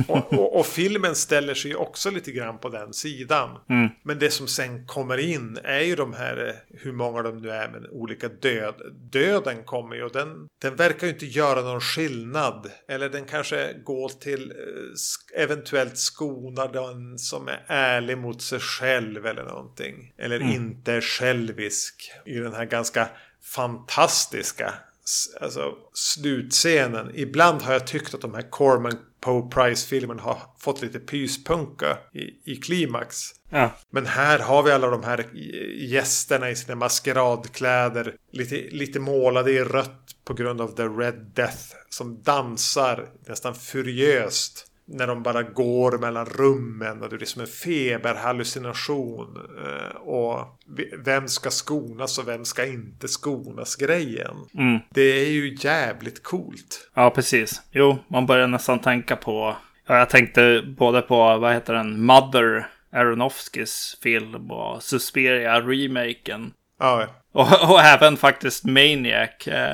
och, och, och filmen ställer sig också lite grann på den sidan. Men det som sen kommer in är ju de här, eh, hur många de nu är, men olika död. Döden kommer ju och den, den verkar ju inte göra någon skillnad. Eller den kanske går till eh, eventuellt skonar den som är ärlig mot sig själv eller någonting. Eller inte är självisk i den här ganska fantastiska alltså, slutscenen. Ibland har jag tyckt att de här Corman Poe Price-filmerna har fått lite pyspunka i, i klimax. Ja. Men här har vi alla de här gästerna i sina maskeradkläder. Lite, lite målade i rött på grund av The Red Death. Som dansar nästan furiöst. När de bara går mellan rummen och det är som en feberhallucination. Eh, Och vem ska skonas och vem ska inte skonas grejen. Mm. Det är ju jävligt coolt. Ja, precis. Jo, man börjar nästan tänka på... Ja, jag tänkte både på, vad heter den, Mother Aronofskys film och Suspiria-remaken. Ja, Och, och även faktiskt Maniac, eh,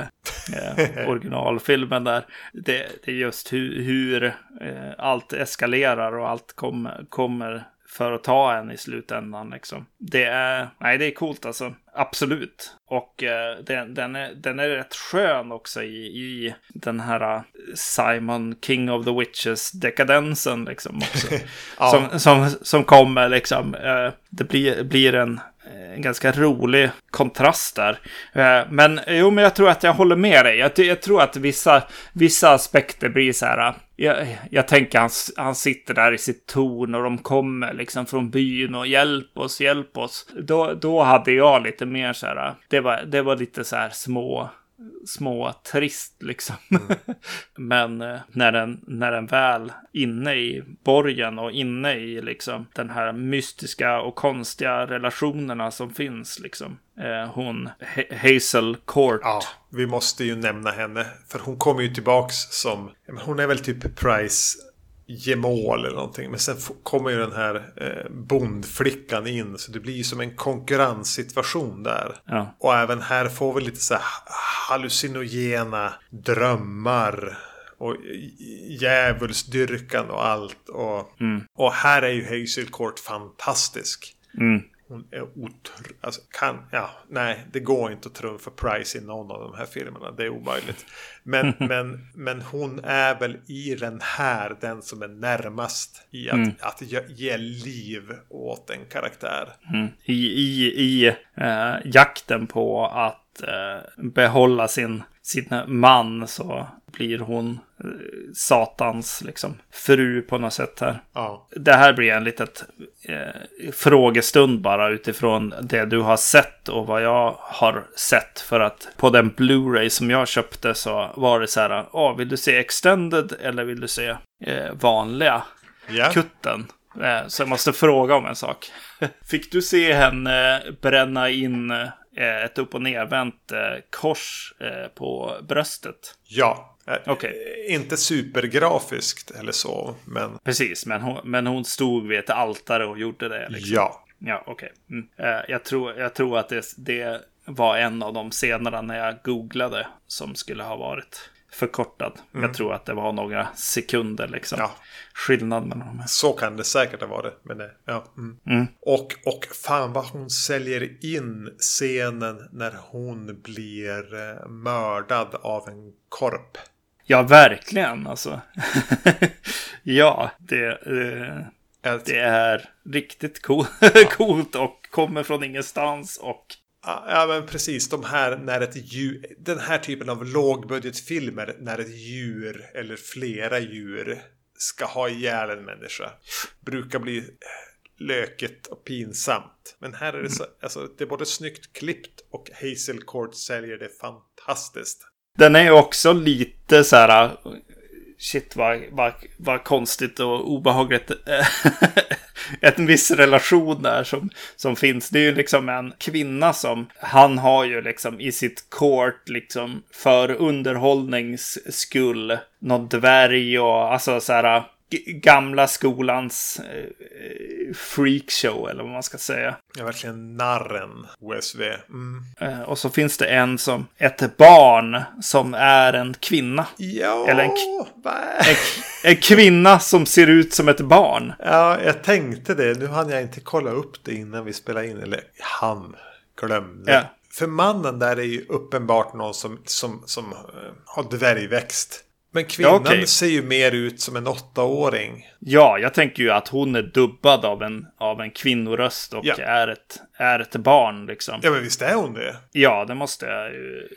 eh, originalfilmen där. Det, det är just hur, hur eh, allt eskalerar och allt kommer, kommer för att ta en i slutändan. Liksom. Det, är, nej, det är coolt alltså. Absolut. Och eh, den, den, är, den är rätt skön också i, i den här eh, Simon King of the Witches dekadensen. Liksom, också. Ja. som, som, som kommer liksom. Eh, det blir, blir en, Eh, en ganska rolig kontrast där. Eh, men jo, men jag tror att jag håller med dig. Jag, jag tror att vissa, vissa aspekter blir så här. Eh, jag, jag tänker han, han sitter där i sitt torn och de kommer liksom från byn och hjälp oss, hjälp oss. Då, då hade jag lite mer så här. Det var, det var lite så här små små trist liksom. Men eh, när, den, när den väl inne i borgen och inne i liksom den här mystiska och konstiga relationerna som finns liksom. Eh, hon, Ha- Hazel Court. Ja, vi måste ju nämna henne. För hon kommer ju tillbaks som... Hon är väl typ Price gemål eller någonting. Men sen kommer ju den här eh, bondflickan in. Så det blir ju som en konkurrenssituation där. Ja. Och även här får vi lite så här hallucinogena drömmar. Och djävulsdyrkan och allt. Och, och här är ju Hazel Court fantastisk. Mm. Hon är otr... Alltså, kan... Ja, nej, det går inte att trumfa Price i någon av de här filmerna. Det är omöjligt. Men, men, men hon är väl i den här den som är närmast i att, att ge, liv åt en karaktär. Mm. I, i, i eh, jakten på att eh, behålla sin, sin man så blir hon eh, Satans liksom, fru på något sätt här. Ja. Det här blir en litet eh, frågestund bara utifrån det du har sett och vad jag har sett. För att på den Blu-ray som jag köpte så var det så här, oh, vill du se extended eller vill du se eh, vanliga Ja. kutten? Eh, så jag måste fråga om en sak. Fick du se henne bränna in eh, ett upp och nervänt eh, kors eh, på bröstet? ja. Eh, Okej. Inte supergrafiskt eller så, men Precis, men hon, men hon stod vid ett altare och gjorde det. Liksom. ja. Ja, okej. Mm. Eh, jag, tror, jag tror att det, det var en av de scenerna när jag googlade som skulle ha varit förkortad. Jag tror att det var några sekunder liksom. Ja. Skillnad mellan de här. Så kan det säkert ha varit. Men det, ja. Mm. Mm. Och, och fan vad hon säljer in scenen när hon blir eh, mördad av en korp. Ja, verkligen alltså. ja, det, eh, det är riktigt cool, coolt och kommer från ingenstans och Ja, men precis. De här när ett djur, den här typen av lågbudgetfilmer när ett djur eller flera djur ska ha ihjäl en människa brukar bli eh, löket lökigt och pinsamt. Men här är det så, alltså, det är både snyggt klippt och Hazel Court säljer det fantastiskt. Den är ju också lite så här... Shit vad, vad, vad konstigt och obehagligt. Eh, en viss relation där som, som finns. Det är ju liksom en kvinna som han har ju liksom i sitt court liksom för underhållnings skull någon dvärg och alltså så här gamla skolans eh, freakshow eller vad man ska säga. Ja, verkligen narren OSV. Mm. Eh, och så finns det en som, ett barn som är en kvinna. Ja, Eller en? En, en kvinna som ser ut som ett barn. ja, jag tänkte det. Nu hann jag inte kolla upp det innan vi spelade in. Eller han glömde. Ja. För mannen där är ju uppenbart någon som, som, som eh, har dvärgväxt. Men kvinnan Ja, okej. ser ju mer ut som en åttaåring. Ja, jag tänker ju att hon är dubbad av en, av en kvinnoröst och Ja. är, ett, är ett barn liksom. Ja, men visst är hon det. Ja, det måste jag ju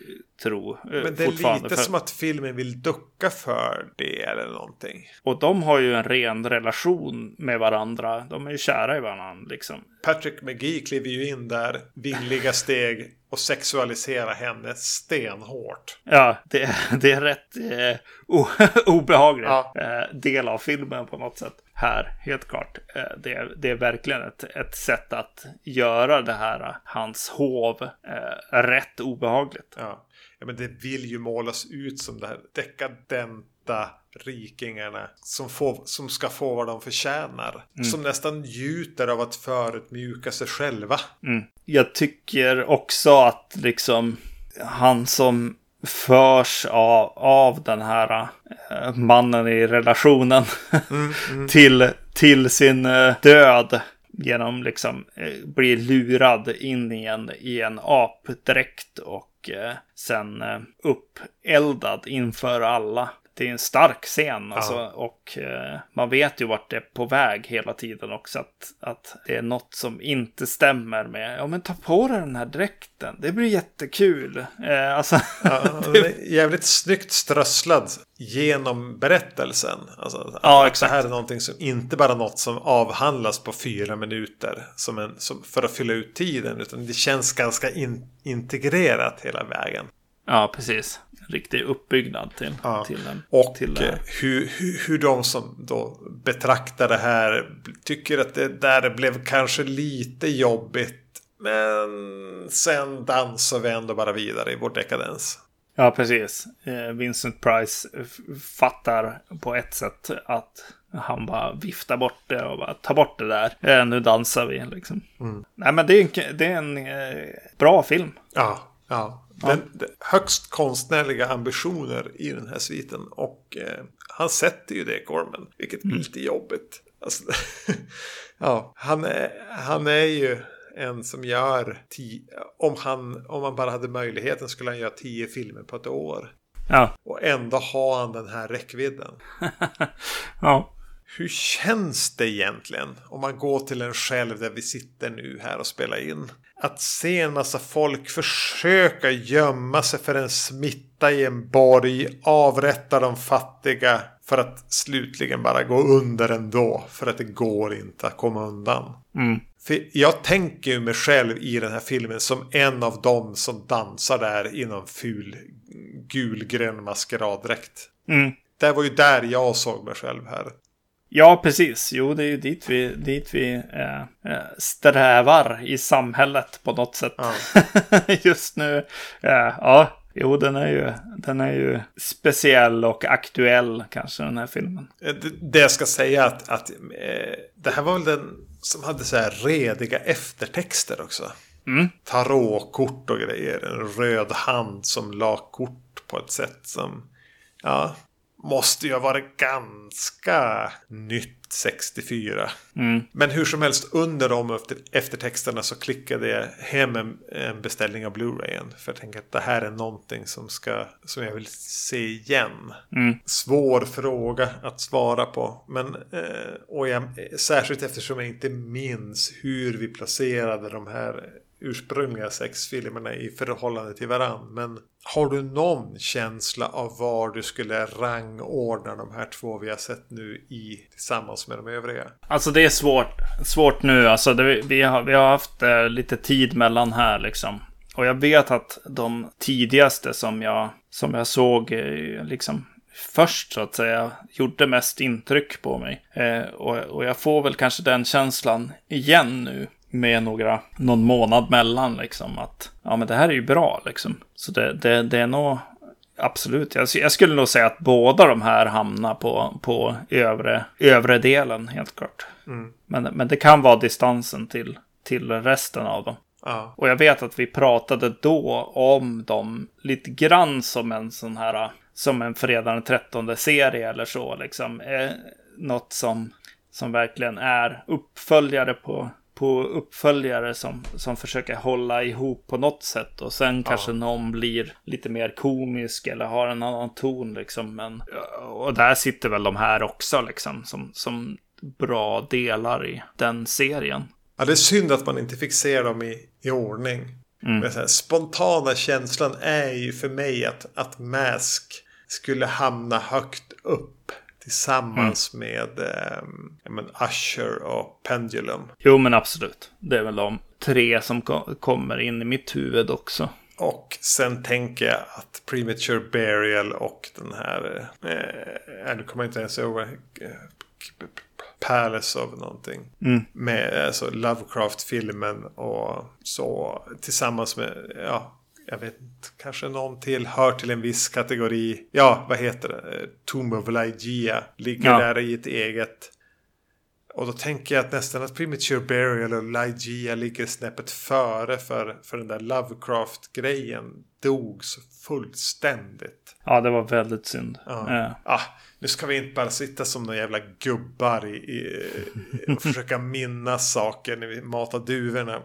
tro. eh, Men det är lite för- som att filmen vill ducka för det eller någonting. Och de har ju en ren relation med varandra. De är ju kära i varandra liksom. Patrick McGee kliver ju in där, villiga steg och sexualiserar henne stenhårt. Ja, det, det är rätt eh, o, obehaglig Ja. eh, del av filmen på något sätt. Här, helt klart. Eh, det, är, det är verkligen ett, ett sätt att göra det här, eh, hans hov, eh, rätt obehagligt. Ja. ja, men det vill ju målas ut som det här dekadenta rikingarna som, får, som ska få vad de förtjänar. Som nästan njuter av att förutmjuka sig själva. Mm. Jag tycker också att liksom han som förs av, av den här eh, mannen i relationen till, till sin eh, död genom liksom eh, bli lurad in i en, i en apdräkt och sen uppeldad inför alla. Det är en stark scen alltså, och eh, man vet ju vart det är på väg hela tiden också. Att, att det är något som inte stämmer med, ja men ta på dig den här dräkten, det blir jättekul. Eh, alltså, Ja, är jävligt snyggt strösslad genom berättelsen. Alltså, Ja, exakt. Det här är någonting som inte bara något som avhandlas på fyra minuter som en, som, för att fylla ut tiden. Utan det känns ganska in, integrerat hela vägen. ja, precis. Riktig uppbyggnad till, Ja. till en. Och till, eh, hur, hur, hur de som då betraktar det här tycker att det där blev kanske lite jobbigt. Men sen dansar vi ändå bara vidare i vår dekadens. Ja, precis. Eh, Vincent Price fattar på ett sätt att han bara viftar bort det och bara tar bort det där. Eh, nu dansar vi liksom. Nej, men det är en, det är en bra film. Ja, ja. Den, den, högst konstnärliga ambitioner i den här sviten. Och eh, han sätter ju det Gorman. Vilket blir lite jobbigt. Alltså, ja, han är, han är ju en som gör tio, om han, om han bara hade möjligheten skulle han göra tio filmer på ett år. Ja. Och ändå har han den här räckvidden. ja. Hur känns det egentligen om man går till en själv där vi sitter nu här och spelar in? Att se en massa folk försöka gömma sig för en smitta i en borg, avrätta de fattiga för att slutligen bara gå under ändå. För att det går inte att komma undan. Mm. För jag tänker ju mig själv i den här filmen som en av dem som dansar där i någon ful gulgrön maskeraddräkt. Mm. Det var ju där jag såg mig själv här. Ja, precis. Jo, det är ju dit vi, dit vi eh, eh, strävar i samhället på något sätt. Ja. Just nu. Eh, ja, jo, den är, ju, den är ju speciell och aktuell kanske, den här filmen. Eh, Det, det jag ska säga att, att eh, det här var väl den som hade så här rediga eftertexter också. Mm. Tarotkort och grejer. En röd hand som la kort på ett sätt som ja, måste ju ha varit ganska nytt 64. Mm. Men hur som helst under de efter, eftertexterna så klickade jag hem en, en beställning av Blu-rayen. För jag tänker att det här är någonting som, ska, som jag vill se igen. Mm. Svår fråga att svara på. Men, eh, och jag, särskilt eftersom jag inte minns hur vi placerade de här ursprungliga sex filmerna i förhållande till varann. Men har du någon känsla av var du skulle rangordna de här två vi har sett nu i tillsammans med de övriga? Alltså det är svårt, svårt nu. Alltså det, vi, har, vi har haft eh, lite tid mellan här liksom. Och jag vet att de tidigaste som jag, som jag såg eh, liksom först så att säga gjorde mest intryck på mig. Eh, och, och jag får väl kanske den känslan igen nu med några, någon månad mellan liksom att ja men det här är ju bra liksom. Så det, det, det är nog absolut, jag, jag skulle nog säga att båda de här hamnar på, på övre, övre delen helt klart. Men, men det kan vara distansen till, till resten av dem. Ja, Och jag vet att vi pratade då om dem lite grann som en sån här, som en fredag den 13 serie eller så liksom. Eh, något som, som verkligen är uppföljare på, på uppföljare som, som försöker hålla ihop på något sätt. Och sen kanske någon blir lite mer komisk eller har en annan ton liksom. Men, och där sitter väl de här också liksom som, som bra delar i den serien. Ja, det är synd att man inte fick se dem i, i ordning. Mm. Men här, spontana känslan är ju för mig att, att Mask skulle hamna högt upp tillsammans Mm. med ja, men Usher och Pendulum. Jo, men absolut. Det är väl de tre som ko- kommer in i mitt huvud också. Och sen tänker jag att Premature Burial och den här... Eh, eh, nu kommer jag inte ens ihåg. eh, Palace of någonting. Mm. Med alltså, Lovecraft-filmen och så tillsammans med... Ja, jag vet. Kanske någon till hör till en viss kategori. Ja, vad heter det? Eh, Tomb of Lygia. Ligger Ja. där i ett eget. Och då tänker jag att nästan att Premature Burial och Lygia ligger snäppet före för, för den där Lovecraft-grejen dog så fullständigt. Ja, det var väldigt synd. Ja. Eh, Ah, nu ska vi inte bara sitta som några jävla gubbar i, i, och försöka minnas saker när vi matar duvorna.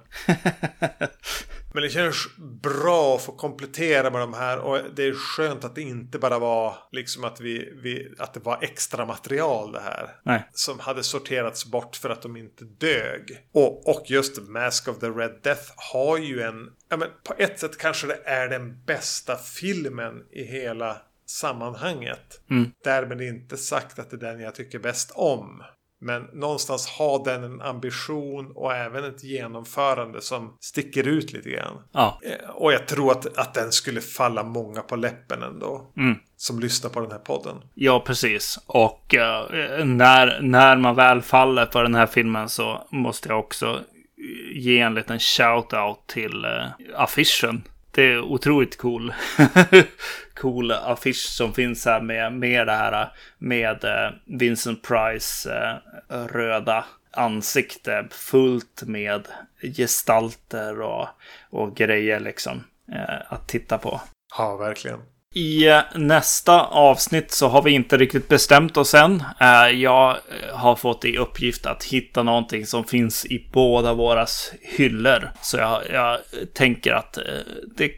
Men det känns bra att få komplettera med de här och det är skönt att det inte bara var liksom att, vi, vi, att det var extra material det här. nej. Som hade sorterats bort för att de inte dög. Och, och just Mask of the Red Death har ju en... Ja, men på ett sätt kanske det är den bästa filmen i hela sammanhanget. Mm. Därmed inte sagt att det är den jag tycker bäst om. Men någonstans har den en ambition och även ett genomförande som sticker ut lite grann. Ja. Eh, Och jag tror att, att den skulle falla många på läppen ändå. Mm. Som lyssnar på den här podden. Ja, precis. Och eh, när, när man väl faller för den här filmen så måste jag också ge en liten shout-out till eh, affischen. Det är otroligt cool. cool affisch som finns här med, med det här med eh, Vincent Price eh, röda ansikte fullt med gestalter och, och grejer liksom eh, att titta på. Ja, verkligen. I nästa avsnitt så har vi inte riktigt bestämt oss än. Jag har fått i uppgift att hitta någonting som finns i båda våras hyllor. Så jag, jag tänker att det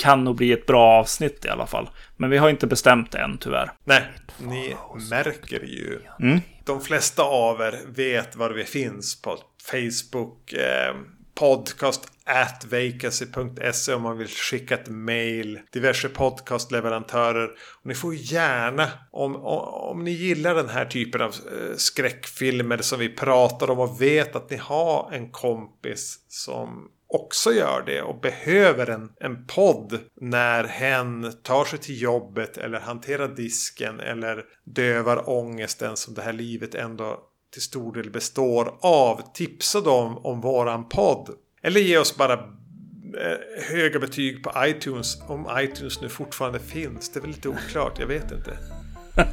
kan nog bli ett bra avsnitt i alla fall. Men vi har inte bestämt det än tyvärr. Nej, ni märker ju. Mm. De flesta av er vet var vi finns på Facebook. Eh, podcast at vacancy.se om man vill skicka ett mail. Diverse podcastleverantörer. Och ni får gärna, om, om, ni gillar den här typen av eh, skräckfilmer som vi pratar om och vet att ni har en kompis som också gör det och behöver en, en podd när hen tar sig till jobbet eller hanterar disken eller dövar ångesten som det här livet ändå till stor del består av. Tipsa dem om våran podd. Eller ge oss bara eh, höga betyg på iTunes om iTunes nu fortfarande finns. Det är väl lite oklart, jag vet inte.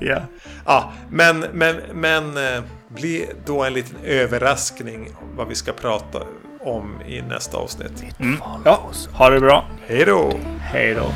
Ja. Ja, men, men, men eh, bli då en liten överraskning om vad vi ska prata om i nästa avsnitt. Mm. Ja, ha det bra. Hej då! Hej då.